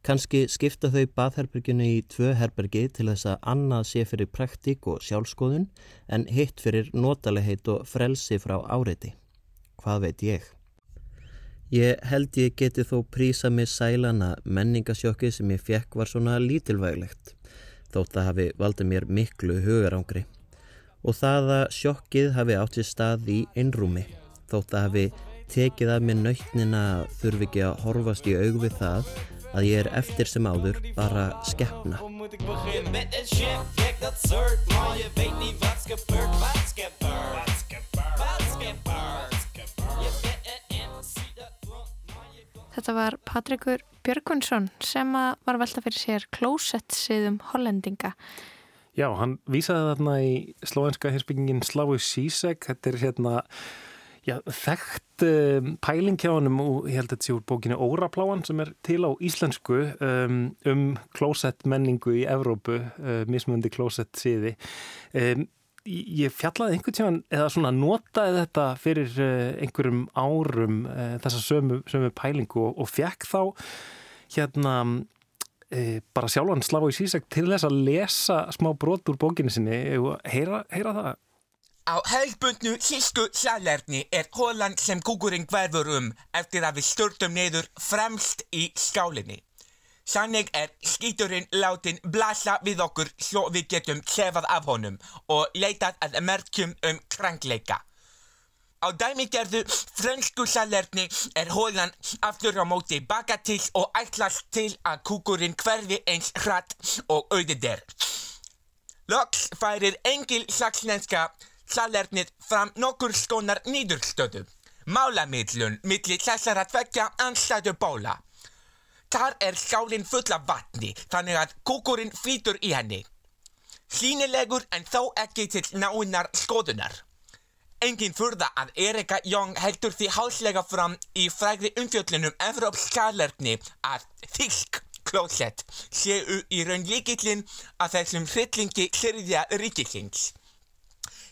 Kanski skipta þau baðherberginu í tvö herbergi til þess að annað sé fyrir praktík og sjálfskoðun en hitt fyrir notalegheit og frelsi frá áreiti. Hvað veit ég? Ég held ég geti þó prísa mig sælana menningasjokki sem ég fekk var svona lítilvæglegt þótt að hafi valdið mér miklu hugarángri og það að sjokkið hafi átt sér stað í einrúmi þótt að hafi tekið af mér nöytnina þurfi ekki að horfast í aug við það að ég er eftir sem áður bara skeppna. Þetta var Patrikur Björgvinsson sem var velta fyrir sér klósett siðum hollendinga. Já, hann vísaði þarna í slóenska hinsbyggingin Sláu Sísek. Þetta er hérna já, þekkt um, pæling hjá hann og ég held að þetta sé úr bókinu Órapláan sem er til á íslensku um, um klósett menningu í Evrópu, uh, mismundi klósett siði. Um, ég fjallaði einhvern tíman eða svona notaði þetta fyrir uh, einhverjum árum uh, þessa sömu, sömu pælingu og, og fekk þá hérna uh, bara sjálfan slá í sísæk til þess að lesa smá brot úr bókinu sinni og heyra, heyra það Á hefðbundnu sísku salerni er hólan sem kúkurinn hverfur um eftir að við störtum neyður fremst í skálinni. Sannig er skíturinn látin blasa við okkur svo við getum sefað af honum og leitað að merkjum um krangleika. Á dæmigerðu frönsku salerni er hólan aftur á móti baka til og ætlast til að kúkurinn hverfi eins hratt og auðið er. Loks færir engil sakslenska salernið fram nokkur skónar nýdurstöðu. Málamidlun millir þessara tvekja anstæðu bóla. Þar er skálinn full af vatni þannig að kúkurinn flýtur í henni. Sýnilegur en þó ekki til náinnar skoðunar. Engin furða að Erika Jóng heldur því hálslega fram í frægri umfjöllunum Evrópskalerni að þýsk klósett séu í raun líkillin að þessum hryllingi syrðja ríkisins.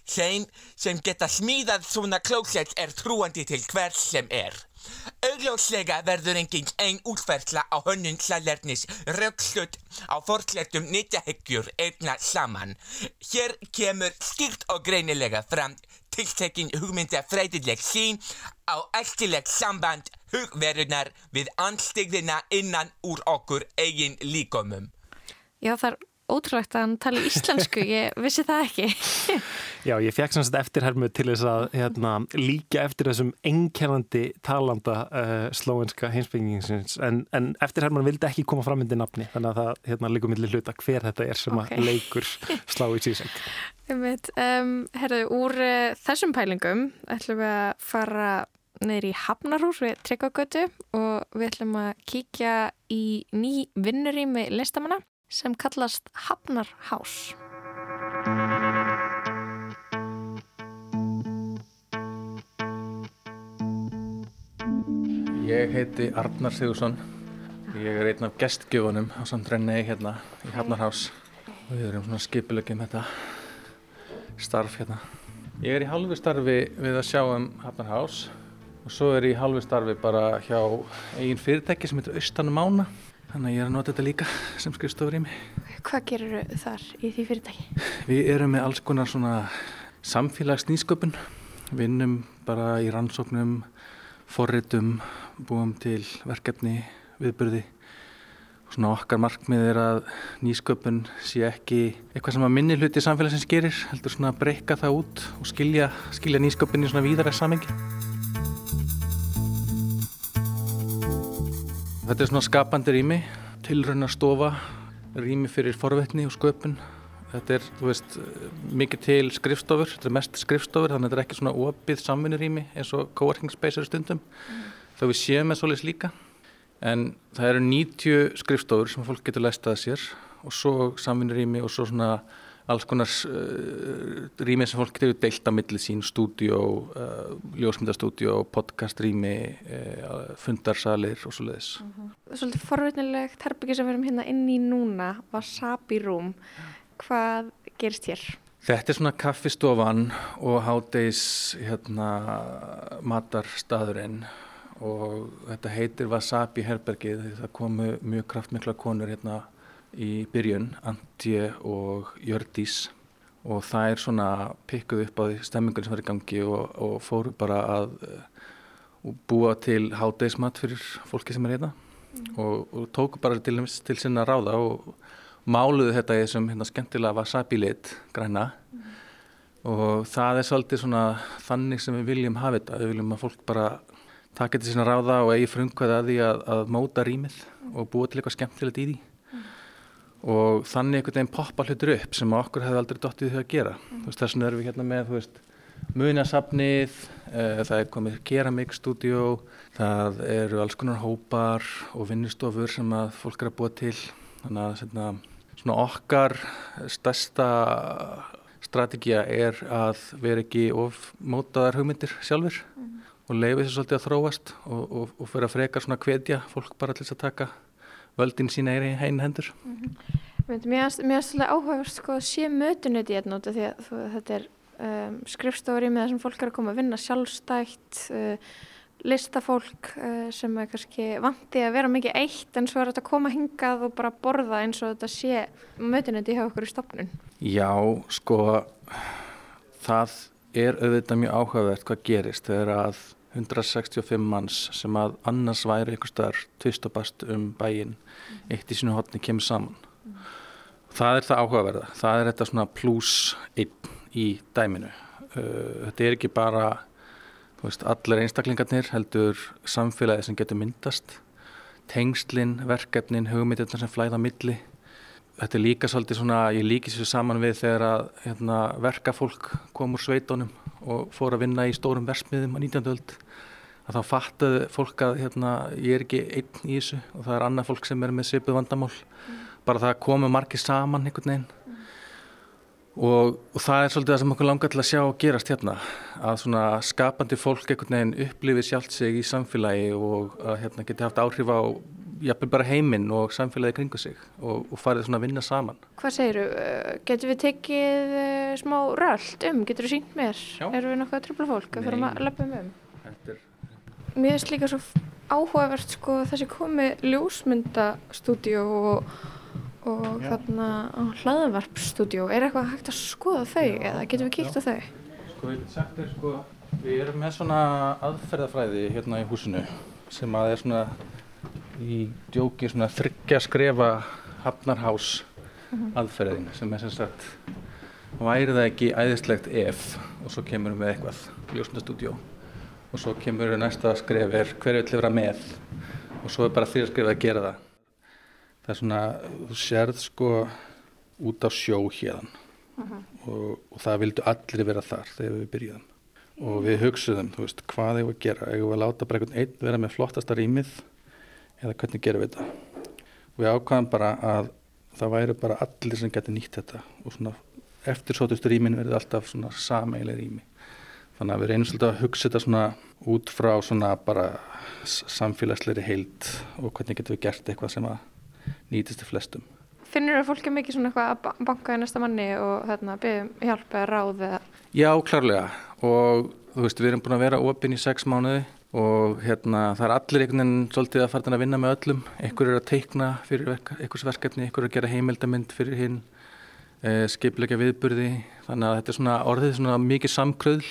Þeim sem geta smíðað svona klósett er trúandi til hvers sem er. Augljóslega verður enginn einn útferðsla á hönnun salernis raukstöld á fortlettum nýttahyggjur einna saman. Hér kemur skýrt og greinilega fram tiltekkin hugmynda freydileg sín á eftirleg samband hugverunar við anstigðina innan úr okkur eigin líkomum. Já, það er ótrúlegt að hann tala íslensku, ég vissi það ekki. Já, ég fekk semst eftirhermu til þess að hérna, líka eftir þessum ennkennandi talanda uh, slóenska heimsbyggingsins en, en eftirherman vildi ekki koma fram myndi nafni þannig að það hérna, líka millir hluta hver þetta er sem okay. að leikur slá í síseng. Um, herðu, úr uh, þessum pælingum ætlum við að fara neyri í Hafnarhús við Tryggagötu og við ætlum að kíkja í ný vinnurými listamanna sem kallast Hafnarhás. Ég heiti Arnar Sigursson. Ég er einn af gestgjöfunum á samtrænni hérna í Hafnarhás. Við erum svona skipilegjum þetta starf hérna. Ég er í halvu starfi við að sjá um Hafnarhás og svo er ég í halvu starfi bara hjá eigin fyrirtæki sem heitir Austanum Ána. Þannig að ég er að nota þetta líka sem skrifstofur í mig. Hvað gerur þar í því fyrirtæki? Við erum með alls konar svona samfélagsnýsköpun. Við vinnum bara í rannsóknum, forritum, búum til verkefni, viðbyrði. Svona okkar markmið er að nýsköpun sé ekki eitthvað sem að minni hluti samfélagsins gerir, heldur svona að breyka það út og skilja, skilja nýsköpun í svona víðara samengi. Þetta er svona skapandi rými, tilrauna stofa, rými fyrir forvetni og sköpun. Þetta er, þú veist, mikið til skrifstofur, þetta er mest skrifstofur, þannig að þetta er ekki svona opið samvinnurými eins og coworking space eru stundum. Mm. Þá við séum með solis líka, en það eru 90 skrifstofur sem fólk getur læstað sér og svo samvinnurými og svo svona alls konar uh, rými sem fólk getur deilt á milli sín, stúdjó, uh, ljósmyndastúdjó, podcastrými, uh, fundarsalir og svo leiðis. Uh -huh. Svolítið forveitnilegt herbyggi sem við erum hérna inn í núna, Wasabi Room. Hvað gerist hér? Þetta er svona kaffistofan og hádegis hérna, matarstaðurinn og þetta heitir Wasabi herbergið. Það komu mjög kraftmikla konur hérna í byrjun, Antje og Jördís og það er svona pikkuð upp á því stemmingun sem var í gangi og, og fóru bara að uh, búa til hátdeismat fyrir fólki sem er hérna mm. og, og tóku bara til, til sinna ráða og máluðu þetta í þessum hérna, skemmtilega wasabi lit græna mm. og það er svolítið svona þannig sem við viljum hafa þetta, við viljum að fólk bara taka til sinna ráða og eigi frumkvæða að því að, að móta rýmið mm. og búa til eitthvað skemmtilegt í því og þannig einhvern veginn poppa hlutur upp sem okkur hefði aldrei dottið því að gera mm. veist, þess vegna erum við hérna með veist, munasafnið, uh, það er komið keramikstúdjó, það eru alls konar hópar og vinnustofur sem að fólk er að búa til. Þannig að svona, svona okkar stærsta strategía er að vera ekki of mótaðar hugmyndir sjálfur mm. Og leiði þessu svolítið að þróast og, og, og fyrir að frekar svona hvetja fólk bara til þess að taka völdin sína í einu hendur. Mm -hmm. Mér finnst þetta áhugaverst sko að sé mötunöti hérna út af því að þú, þetta er um, skrifstofari með það sem fólk er að koma að vinna sjálfstætt, uh, listafólk uh, sem er kannski vandi að vera mikið eitt en svo er þetta að koma hingað og bara borða eins og þetta sé mötunöti hjá okkur í stopnun. Já, sko það er auðvitað mjög áhugavert hvað gerist þegar að 165 manns sem að annars væri einhver starf tvist og bast um bæin eitt í sinu hotni kemur saman. Það er það áhugaverða. Það er þetta svona pluss einn í dæminu. Þetta er ekki bara veist, allir einstaklingarnir heldur samfélagi sem getur myndast. Tengslinn, verkefnin, hugmyndirna sem flæða milli þetta er líka svolítið svona, ég líki sér saman við þegar að hérna, verka fólk kom úr sveitónum og fór að vinna í stórum versmiðum á 19. öld að þá fattuðu fólk að hérna, ég er ekki einn í þessu og það er annað fólk sem er með svipuð vandamál mm bara það komu margir saman einhvern veginn mm. og, og það er svolítið það sem okkur langar til að sjá og gerast hérna að svona skapandi fólk einhvern veginn upplifir sjálft sig í samfélagi og að hérna geti haft áhrif á jafnvel bara heiminn og samfélagi kringu sig og, og farið svona að vinna saman. Hvað segiru? Uh, getur við tekið uh, smá röld um? Getur við sínt mér? Já. Erum við nokkuð að tröfla fólk að fara að löpa um um? Er... Mér finnst líka svo áhugavert sko þessi komið ljósmyndastúdíu og og þarna á hlaðavarpstúdjó er eitthvað hægt að skoða þau Já. eða getum við kíkt á þau? Sko ég sagt er sko við erum með svona aðferðafræði hérna í húsinu sem að er svona í djóki svona þryggja skrefa hafnarhás mhm. aðferðin sem er sem sagt væri það ekki æðislegt ef og svo kemur við eitthvað ljósnastúdjó og svo kemur við næsta skref er hverju vil vera með og svo er bara því að skrifa að gera það það er svona, þú sérð sko út á sjó hérna uh -huh. og, og það vildu allir vera þar þegar við byrjuðum og við hugsuðum, þú veist, hvað hefur að gera hefur við að láta bara einhvern einn vera með flottasta rýmið eða hvernig gerum við þetta við ákvæðum bara að það væri bara allir sem getur nýtt þetta og svona eftirsótust rýmin verði alltaf svona sameileg rými þannig að við reynum svolítið að hugsa þetta svona út frá svona bara samfélagsleiri heild og hvernig getur við gert eitthvað sem að nýtist til flestum. Finnir það fólki mikið svona eitthvað að banka í næsta manni og hérna, byggjum hjálp eða ráð eða? Já, klárlega og þú veist, við erum búin að vera opinn í sex mánuði og hérna, það er allir einhvern veginn svolítið að fara að vinna með öllum. Ekkur er að teikna fyrir einhvers verkefni, ekkur er að gera heimildamind fyrir hinn, e, skipleika viðburði, þannig að þetta er svona orðið svona mikið samkröðl,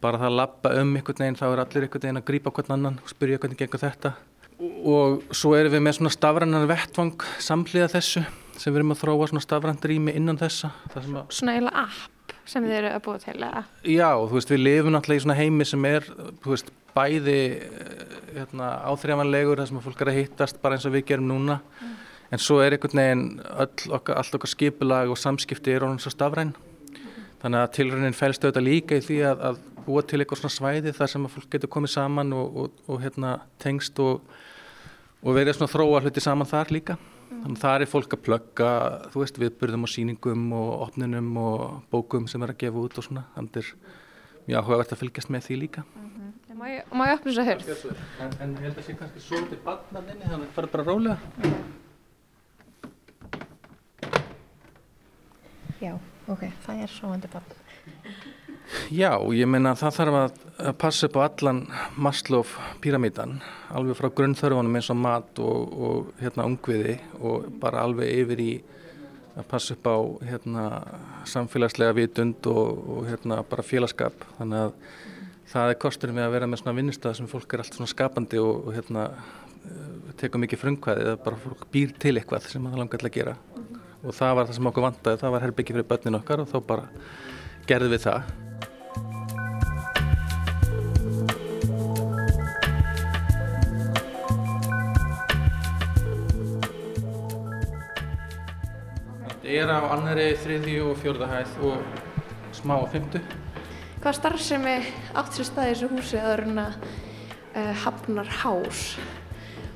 bara það að lappa um einhvern veginn, þá er allir einhvern veginn að grípa hvern annan og spyrja hvernig gengur þetta. Og svo erum við með svona stafrannan vettvang samhliða þessu sem við erum að þróa svona stafrann rými innan þessa. Svona eiginlega app sem þið eru að búa til eða? Já, þú veist, við lifum náttúrulega í svona heimi sem er, þú veist, bæði eh, hérna, áþrjámanlegur þar sem að fólk er að hittast bara eins og við gerum núna mm. en svo er einhvern veginn öll okkar, allt okkar skipulag og samskipti er orðin svo stafræn mm. þannig að tilröndin fælst auðvitað líka í því að, að búa til eitthvað svona svæði þar sem að fólk getur komið saman og, og, og hérna, tengst og og verið svona þróa hluti saman þar líka mm. þannig að það er fólk að plugga þú veist viðbyrðum og síningum og opnunum og bókum sem er að gefa út og svona þannig að það er mjög áhugavert að fylgjast með því líka mm -hmm. Má ég, má ég að hörð? En, en ég held að sé kannski svo til barnaninni þannig að það fara bara rólega mm. Já, ok, það er svo vandir barn Já, ég meina það þarf að passa upp á allan Maslow píramítan alveg frá grunnþörfunum eins og mat og, og hérna ungviði og bara alveg yfir í að passa upp á hérna samfélagslega vitund og, og hérna bara félagskap þannig að það er kostur með að vera með svona vinnustæð sem fólk er allt svona skapandi og, og hérna eh, tekum mikið frungkvæði eða bara fólk býr til eitthvað sem það langar til að gera. Og það var það sem okkur vantaði, það var herbyggi fyrir börnin okkar og þá bara gerðum við það er á annari, þriðju og fjörðahæð og smá á fymtu. Hvað starfsemi átt sér staði í þessu húsi að runa uh, Hafnar Hás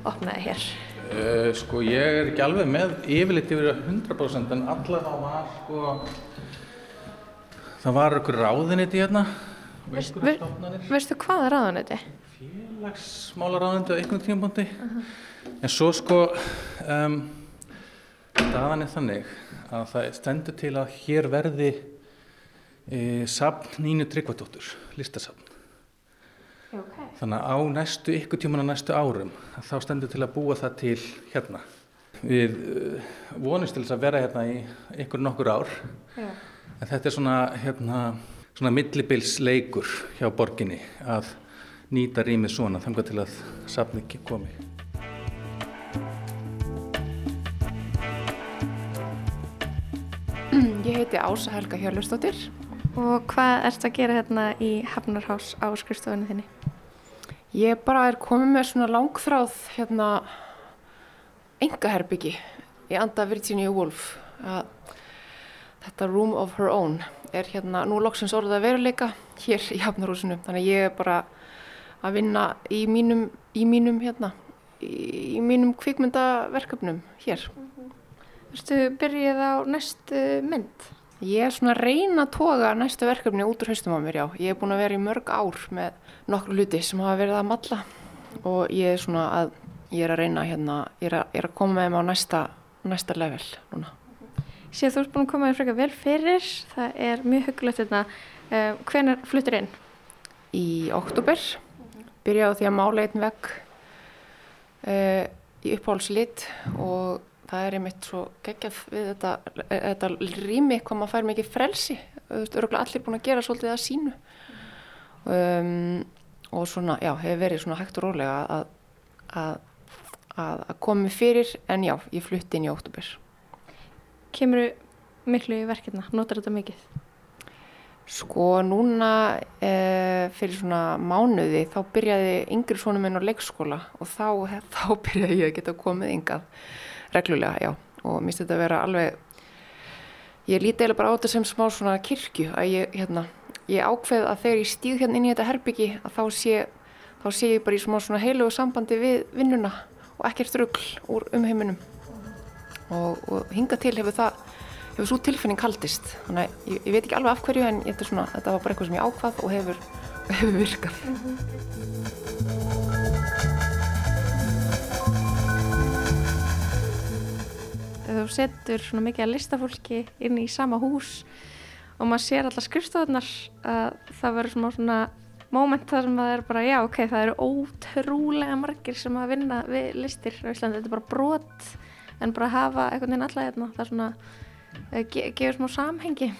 opnaði hér? Uh, sko ég er ekki alveg með yfirleitt yfir 100% en allavega var sko það var ykkur ráðiniti hérna og ve- stofnanir. Veistu hvað er ráðanöti? félagsmála ráðandi á einhvern tímapunkti en svo sko um, staðan er þannig að það stendur til að hér verði e, safn Nínu Tryggvadóttur, listasafn Okay. þannig að á næstu ykkur tíman á næstu árum þá stendur til að búa það til hérna við uh, vonumst til þess að vera hérna í ykkur nokkur ár Já. en þetta er svona hérna svona millibilsleikur hjá borginni að nýta rýmið svona þangar til að safni ekki komi Ég heiti Ása Helga Hjörlustóttir. Og hvað ert að gera hérna í Hafnar Hás á skrifstofunni þinni? Ég bara er komið með svona langþráð hérna engaherbyggi í anda Virginia Woolf. Þetta Room of Her Own er hérna nú loksins orðið að veruleika hér í Hafnarhúsinu. Þannig að ég er bara að vinna í mínum, í mínum hérna, í, í mínum kvikmyndaverkefnum hér. Erstu byrjuð á næstu mynd? Ég er svona að reyna að toga næstu verkefni út úr haustum á mér, já. Ég er búin að vera í mörg ár með nokkru hluti sem hafa verið að matla og ég er svona að, ég er að reyna hérna, ég er að, ég er að koma með þeim á næsta, næsta level núna. Sér þú ert búin að koma þér frekar vel fyrir, það er mjög huggulegt þetta. Uh, hvenar fluttir inn? Í oktober byrjaði á því að mála einn vegg uh, í uppáhalslit og það er einmitt svo geggjað við þetta, þetta rými hvað maður fær mikið frelsi. Þú veist, örgulega allir búin að gera svolítið að sínu. Um, og svona, já, hefur verið svona hægt og rólega að, að, að, að komi fyrir en já, ég flutti inn í oktober. Kemur miklu í verkefna? Notar þetta mikið? Sko núna e, fyrir svona mánuði þá byrjaði yngri svona minn á leikskóla og þá, þá byrjaði ég að geta komið yngað reglulega, já. Og mér finnst þetta að vera alveg, ég líti eiginlega bara á þetta sem smá svona kirkju að ég, hérna, ég ákveð að þegar ég stíð hérna inn í þetta herbyggi að þá sé, þá sé ég bara í smá svona heilugu sambandi við vinnuna og ekkert rugl úr umheiminum. Og, og hinga til hefur það hefur svo tilfinning haldist þannig að ég, ég veit ekki alveg af hverju en þetta, svona, þetta var bara eitthvað sem ég ákvað og hefur, hefur virkað þú setur svona mikið að listafólki inn í sama hús og maður sér allar skrifstofunar að það verður svona svona moment þar sem það er bara, já ok, það eru ótrúlega margir sem að vinna við listir á Íslandi, þetta er bara brot en bara hafa einhvern veginn alla hérna, það er svona uh, ge gefur smá samhengi.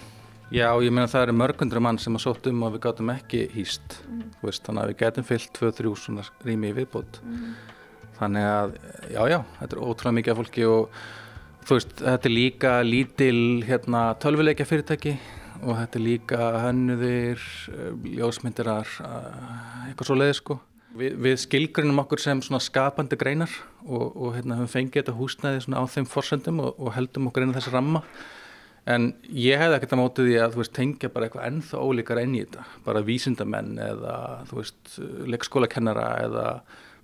Já, ég meina það eru mörgundur mann sem að sótt um og við gátum ekki hýst þú veist, þannig að við getum fyllt 2-3 svona rými í viðbót. Þannig að, já, já, þetta er ótrúlega mikið af fólki og þú veist, þetta er líka lítil hérna, tölvuleikja fyrirtæki og þetta er líka hönnuðir ljósmyndirar eh, eitthvað svo leiði sko. Vi, við skilgrinum okkur sem skapandi greinar og, og hérna höfum fengið þetta húsnæði á þeim forsendum og, og heldum okkur inn í þessi ramma. En ég hefði ekkert að móti því að veist tengja bara eitthvað ennþá ólíkar enn í þetta, bara vísindamenn eða leikskólakennara eða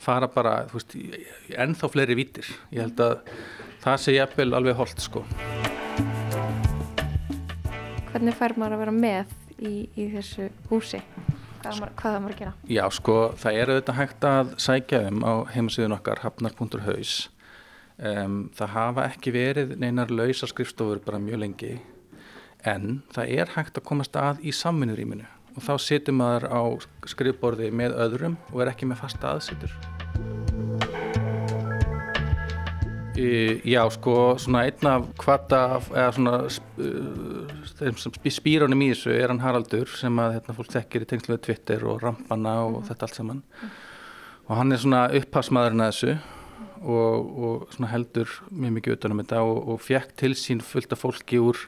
fara bara þú veist ennþá fleiri vítir. Ég held að það sé jafnvel alveg holdt sko. hvernig fær maður að vera með í, í þessu húsi hvað maður, hvað er maður að gera Já sko það er auðvitað hægt að sækja um á heimasíðun okkar hafnar.haus. Um, það hafa ekki verið neinar lausa skrifstofur bara mjög lengi en það er hægt að komast að í samvinnurýminu og þá situr maður á skrifborði með öðrum og er ekki með fasta aðsitur. Í, já, sko, svona einn af hvata, eða svona uh, þeim sem spýrunum í þessu er hann Haraldur sem að hérna, fólk þekkir í tengslu við Twitter og rampana og þetta allt saman og hann er svona upphafsmaðurinn að þessu og, og svona heldur mjög mikið utanum þetta og, og fekk til sín fullt af fólki úr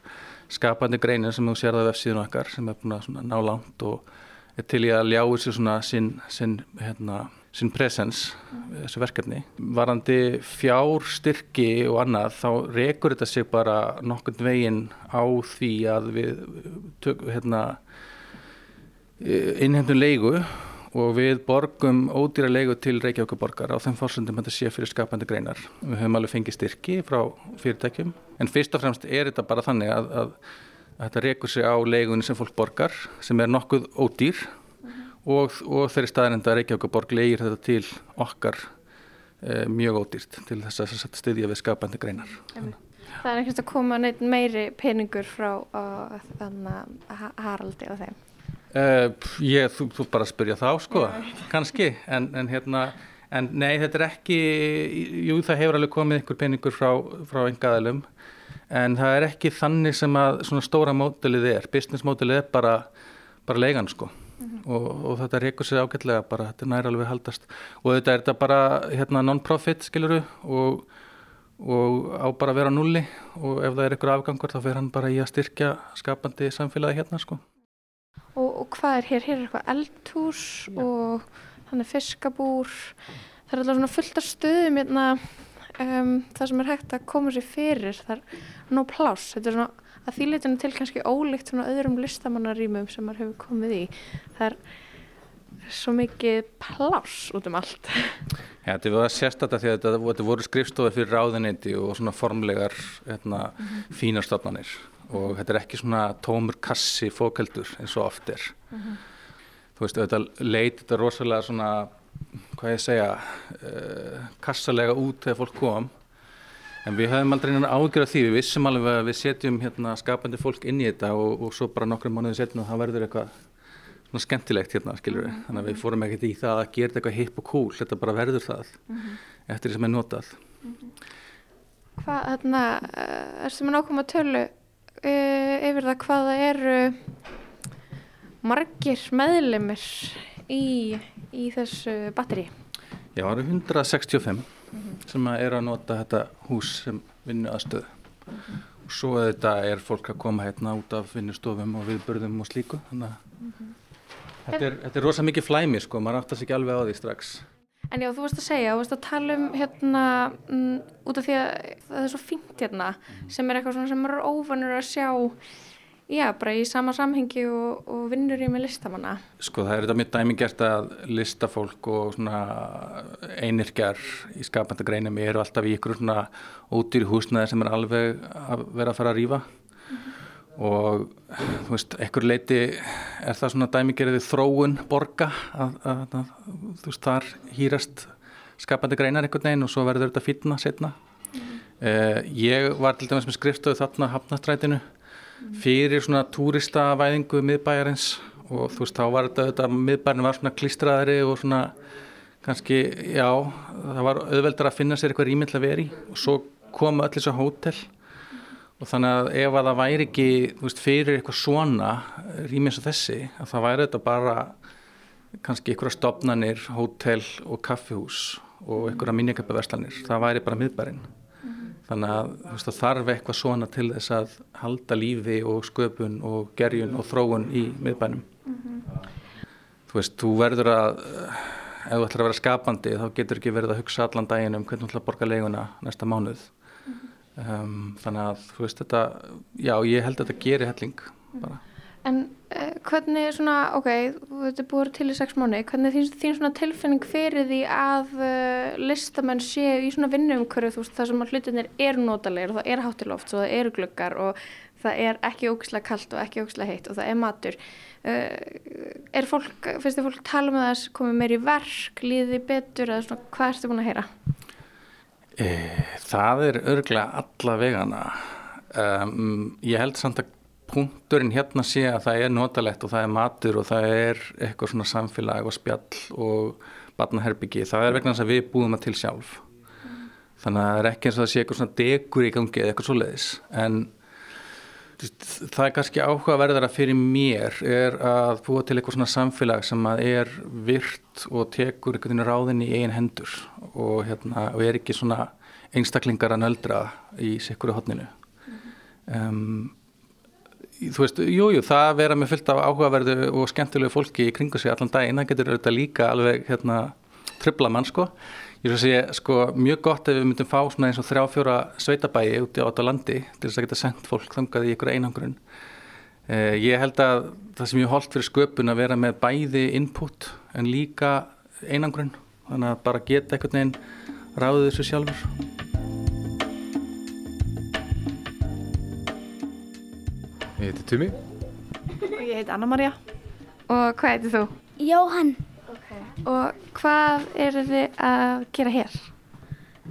skapandi greinin sem þú sér það vefsíðun okkar sem er búin að ná langt og er til í að ljáu sér svona sinn, sinn, hérna, sinn presens við þessu verkefni. Varandi fjárstyrki og annað þá rekur þetta sig bara nokkurn veginn á því að við tök, hérna, innhendum leigu og við borgum ódýra leigu til Reykjavíkuborgar á þeim fórsöndum þetta sé fyrir skapandi greinar. Við höfum alveg fengið styrki frá fyrirtækjum en fyrst og fremst er þetta bara þannig að, að, að þetta reykur sig á leigunni sem fólk borgar sem er nokkuð ódýr mm -hmm. og, og þeirri staðinenda að Reykjavíkuborg leigir þetta til okkar e, mjög ódýrt til þess að styðja við skapandi greinar. Emme. Það er ekkert að koma neitt meiri peningur frá Haraldi og þeim. Uh, ég, þú, þú bara spyrja þá sko, kannski, en, en hérna, en nei þetta er ekki, jú það hefur alveg komið einhver peningur frá, frá engaðalum, en það er ekki þannig sem að svona stóra mótilið er, business mótilið er bara, bara leigan sko. Mm -hmm. og, og þetta reykur sér ágætlega bara, þetta er næri alveg haldast og þetta er þetta bara hérna, non-profit skiluru og, og á bara að vera nulli og ef það er einhver afgangur þá fer hann bara í að styrkja skapandi samfélagi hérna sko Og, hvað er hér? Hér er eitthvað eldhús Já. og þannig fiskabúr. Það er alltaf svona fullt af stöðum hérna, um, það sem er hægt að koma sér fyrir. Það er nóg pláss. Þetta er svona að þýleitinu til kannski ólíkt svona öðrum listamannarímum sem maður hefur komið í. Það er svo mikið pláss út um allt. Já, þetta var sérstaklega því að þetta voru skrifstofið fyrir ráðinindi og svona formlegar hérna, mm -hmm. fínarstofnanir og þetta er ekki svona tómur kassi fókaldur eins og oft er mm -hmm. þú veist, þetta leit þetta rosalega svona hvað ég segja uh, kassalega út þegar fólk kom en við höfum aldrei einhvern ágjör af því við vissum alveg að við setjum hérna, skapandi fólk inn í þetta og, og svo bara nokkrum mánuði setjum það verður eitthvað svona skemmtilegt hérna, skiljur við mm -hmm. þannig að við fórum ekkert í það að gera eitthvað hipp og cool þetta bara verður það mm -hmm. eftir því sem er notað mhm. Hvað, hérna, er sem er nákvæm að tölu uh, yfir það hvaða eru margir meðlemið í, í þessu batteri? Já, það eru 165 mm -hmm. sem er að nota þetta hús sem vinnu aðstöðu mm -hmm. og svo þetta er fólk að koma hérna út af vinnustofum og viðbörðum og slíku þannig að mm -hmm. þetta, er, þetta er rosa mikið flæmi sko, maður áttast ekki alveg á því strax En já, þú varst að segja, þú varst að tala um hérna, um, út af því að það er svo fínt hérna, sem er eitthvað sem eru óvanur að sjá, já, bara í sama samhengi og, og vinnur í með listamanna. Sko, það er þetta mjög dæmingert að listafólk og svona einirkjar í skapandagreinu mér eru alltaf í ykkur svona ódýri húsnaði sem er alveg að vera að fara að rýfa og þú veist, ekkur leiti er það svona dæmigerði þróun borga að, að, að þú veist, þar hýrast skapandi greinar einhvern veginn og svo verður þetta fítna setna mm. eh, ég var til dæmis með skrifstöðu þarna hafnastrætinu mm. fyrir svona túristavæðingu miðbæjarins og þú veist, þá var þetta, þetta miðbærin var svona klistraðari og svona kannski, já, það var auðveldar að finna sér eitthvað rýmill að veri og svo koma öll þessu hótel og þannig að ef að það væri ekki veist, fyrir eitthvað svona rýmins og þessi, að það væri þetta bara kannski einhverja stopnanir, hótel og kaffihús og einhverja minnikappaverslanir, það væri bara miðbærin mm -hmm. þannig að veist, það þarf eitthvað svona til þess að halda lífi og sköpun og gerjun og þróun í miðbænum. Mm -hmm. þú veist, þú verður að ef þú ætlar að vera skapandi þá getur ekki verið að hugsa allan daginn um hvernig þú ætlar að borga leiguna næsta mánuð um, þannig að þú veist þetta já ég held að þetta gerir helling bara. En uh, hvernig svona, ok, þetta er búið til í sex mánu, hvernig þín, þín svona tilfinning fyrir því að uh, listamenn séu í svona vinnuumkörðu þú veist það sem að hlutinir eru notalegir og það er hátiloft og það eru glöggar og það er ekki ógislega kallt og ekki ógislega heitt og það er matur uh, er fólk, finnst þið fólk tala með um þess komið meir í verk, líði betur eða svona hvað ertu búin að heyra? E, það er örglega alla vegana. Um, ég held samt að punkturinn hérna sé að það er notalegt og það er matur og það er eitthvað svona samfélag og spjall og barnaherbyggi, það er vegna þess að við búum það til sjálf. Þannig að það er ekki eins og það sé eitthvað svona degur í gangi eða eitthvað svo leiðis en það er kannski áhugaverðara fyrir mér er að búa til eitthvað svona samfélag sem að er virt og tekur einhvern veginn ráðin í eigin hendur og, hérna, og er ekki svona einstaklingar að nöldra í sikkuru hodninu um, þú veist, jújú, jú, það vera með fyllt af áhugaverðu og skemmtilegu fólki í kringu sig allan daginn, það getur auðvitað líka alveg hérna, tröfla mann sko Ég að segja, sko, mjög gott ef við myndum fá svona eins og þrjá fjóra sveitabæi úti á þetta landi til þess að geta sendt fólk þangað í ykkur einangrun. Eh, ég held að það sem ég holdt fyrir sköpun að vera með bæði input en líka einangrun þannig að bara geta einhvern veginn ráðið þessu sjálfur Ég heiti Tumi Og ég heiti Anna-Maria. Og hvað heitir þú? Jóhann. Og hvað eru þið að gera hér?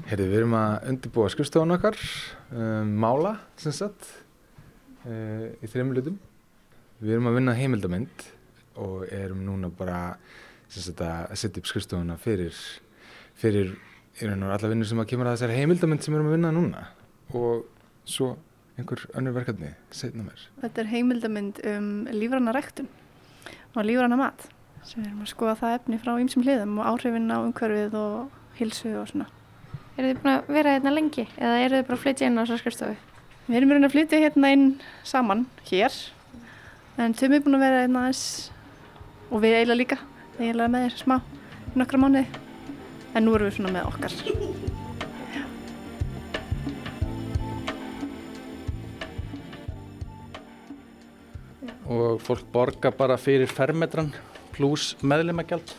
Herði, við erum að undirbúa skrifstofun okkar, um, mála, sem sagt, uh, í þreim lutum. Við erum að vinna heimildamind og erum núna bara sem sagt, að setja upp skrifstofuna fyrir, fyrir í raun og alla vinnur sem að kemur að þessari heimildamind sem við erum að vinna núna og svo einhver önnur verkefni setna mér. Þetta er heimildamind um lífranna rektun og lífranna mat sem við erum að skoða það efni frá ýmsum hliðum og áhrifin á umhverfið og hilsu og svona. Eru þið búin að vera hérna lengi eða eru þið bara að flytja inn á þessar skrifstofu? Við erum raun að flytja hérna inn saman hér en þau er búin að vera hérna aðeins og við eiginlega líka, eiginlega með þér smá nokkra mánuði en nú erum við svona með okkar. og fólk borga bara fyrir fermetran pluss meðlimagjald.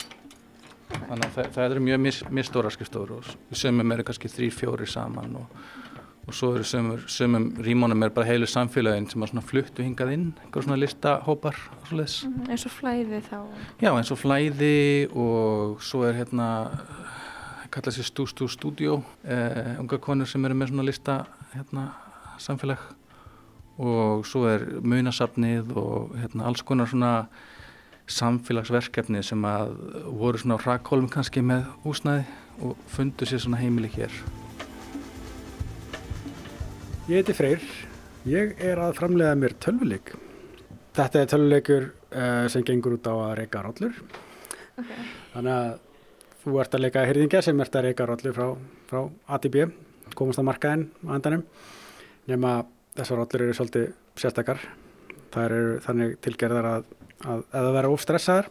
Þannig að það, það eru mjög mis, misstóra skrifstofur og sömum eru kannski þrý, fjóri saman og, og svo eru sömur, sömum rímónum er bara heilu samfélagin sem er svona fluttu hingað inn einhver svona listahópar og svoleiðis. Mm, eins og flæði þá? Já, eins og flæði og svo er hérna kallað sér Stú Stú Stúdjó eh, unga konur sem eru með svona lista hérna samfélag. Og svo er munasafnið og hérna alls konar svona samfélagsverkefni sem að voru svona á hrakkólum kannski með húsnæði og fundu sér svona heimili hér. Ég heiti Freyr. Ég er að framlega mér tölvuleik. Þetta er tölvuleikur uh, sem gengur út á að reyka rollur. Okay. Þannig að þú ert að leika hyrðingja sem ert að reyka rollur frá, frá A til B, komast að markaðinn á endanum. Nefna þessar rollur eru svolítið sérstakar. Það eru þannig tilgerðar að, að ef það verður of stressaðar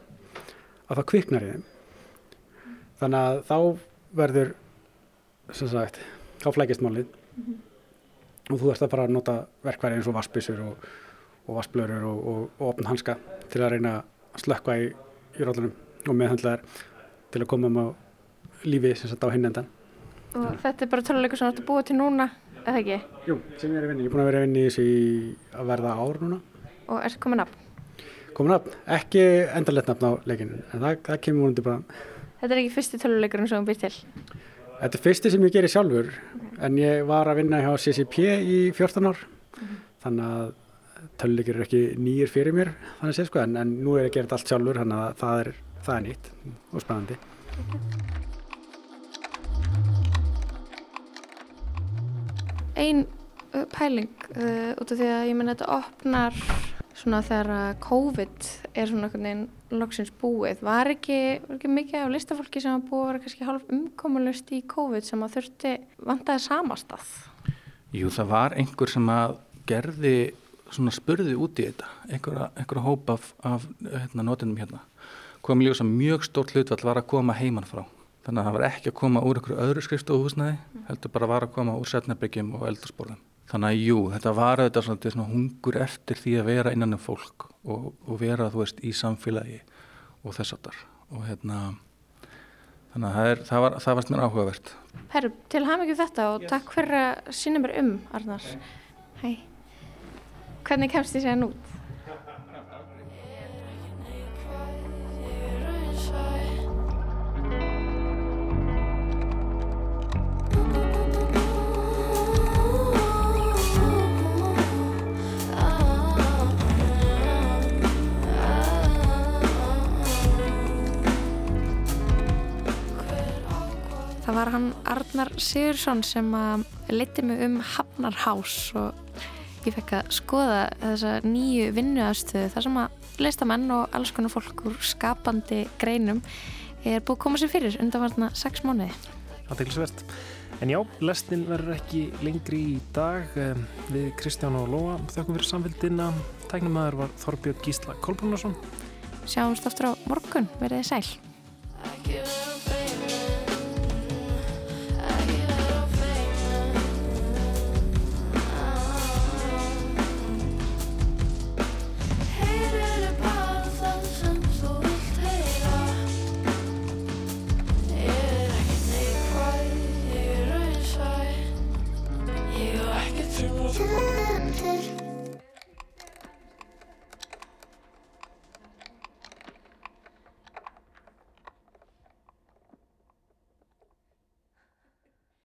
að það kviknar í þeim. Þannig að þá verður, sem sagt, þá flækist málið Mm -hmm. og þú ert að fara að nota verkværi eins og vassbísur og, og vassblöður og, og, og opn hanska til að reyna að slökka í, í rollunum og meðhandla þær til að koma um á lífi sem sagt á hinn endan. Og þetta er bara töluleikur sem þú ert að búa til núna, eða ekki? Jú, sem ég er að vinna. Ég er búin að vera í þessu í að verða ár núna. Og ert komin nafn? Komin nafn, ekki endarlegt nafn á leikinu, en það, það kemur múnandi bara. Þetta er ekki fyrsti töluleikurinn sem þú býr til? Þetta er fyrsti sem ég gerir sjálfur, en ég var að vinna hjá CCP í 14 ár, þannig að töluleikir eru ekki nýjir fyrir mér, þannig að sé sko, en, en nú er ég að gera þetta allt sjálfur, þannig að það er, það er nýtt og spennandi. Einn uh, pæling uh, út af því að ég menna þetta opnar svona þegar að COVID er svona einhvern veginn loksins búið. Var ekki, var ekki mikið af listafólki sem að búið að vera kannski hálf umkomulust í COVID sem að þurfti vandaði samastað? Jú, það var einhver sem að gerði svona spurði út í þetta, einhverja, einhverja hóp af, af hérna, notinum hérna. Kom ljósa mjög stórt hlutvall var að koma heiman frá. Þannig að það var ekki að koma úr einhverju öðru skrifstofuhúsnaði, heldur bara var að koma úr setnabyggjum og eldursporðum. Þannig að jú, þetta var auðvitað svona, svona hungur eftir því að vera innan um fólk og, og vera, þú veist, í samfélagi og þess að þar. Og hérna, þannig að það, er, það, var, það varst mér áhugavert. Herru, til haf mikið þetta og takk fyrir að sína mér um, Arnar. Hæ. Hvernig kemst þið séðan út? Það var hann Arnar Sigursson sem að liti mig um Hafnarhás og ég fekk að skoða þessa nýju vinnuaðstöðu þar sem að listamenn og alls konar fólk úr skapandi greinum er búið að koma sér fyrir undanvartna sex mánuði. Aðeinsvert. En já, lestin verður ekki lengri í dag. Við Kristján og Lóa þakkum fyrir samfélgina. Tæknumæður var Þorbjörn Gísla Kolbrunarsson. Sjáumst aftur á morgun. Verðið sæl. tempted.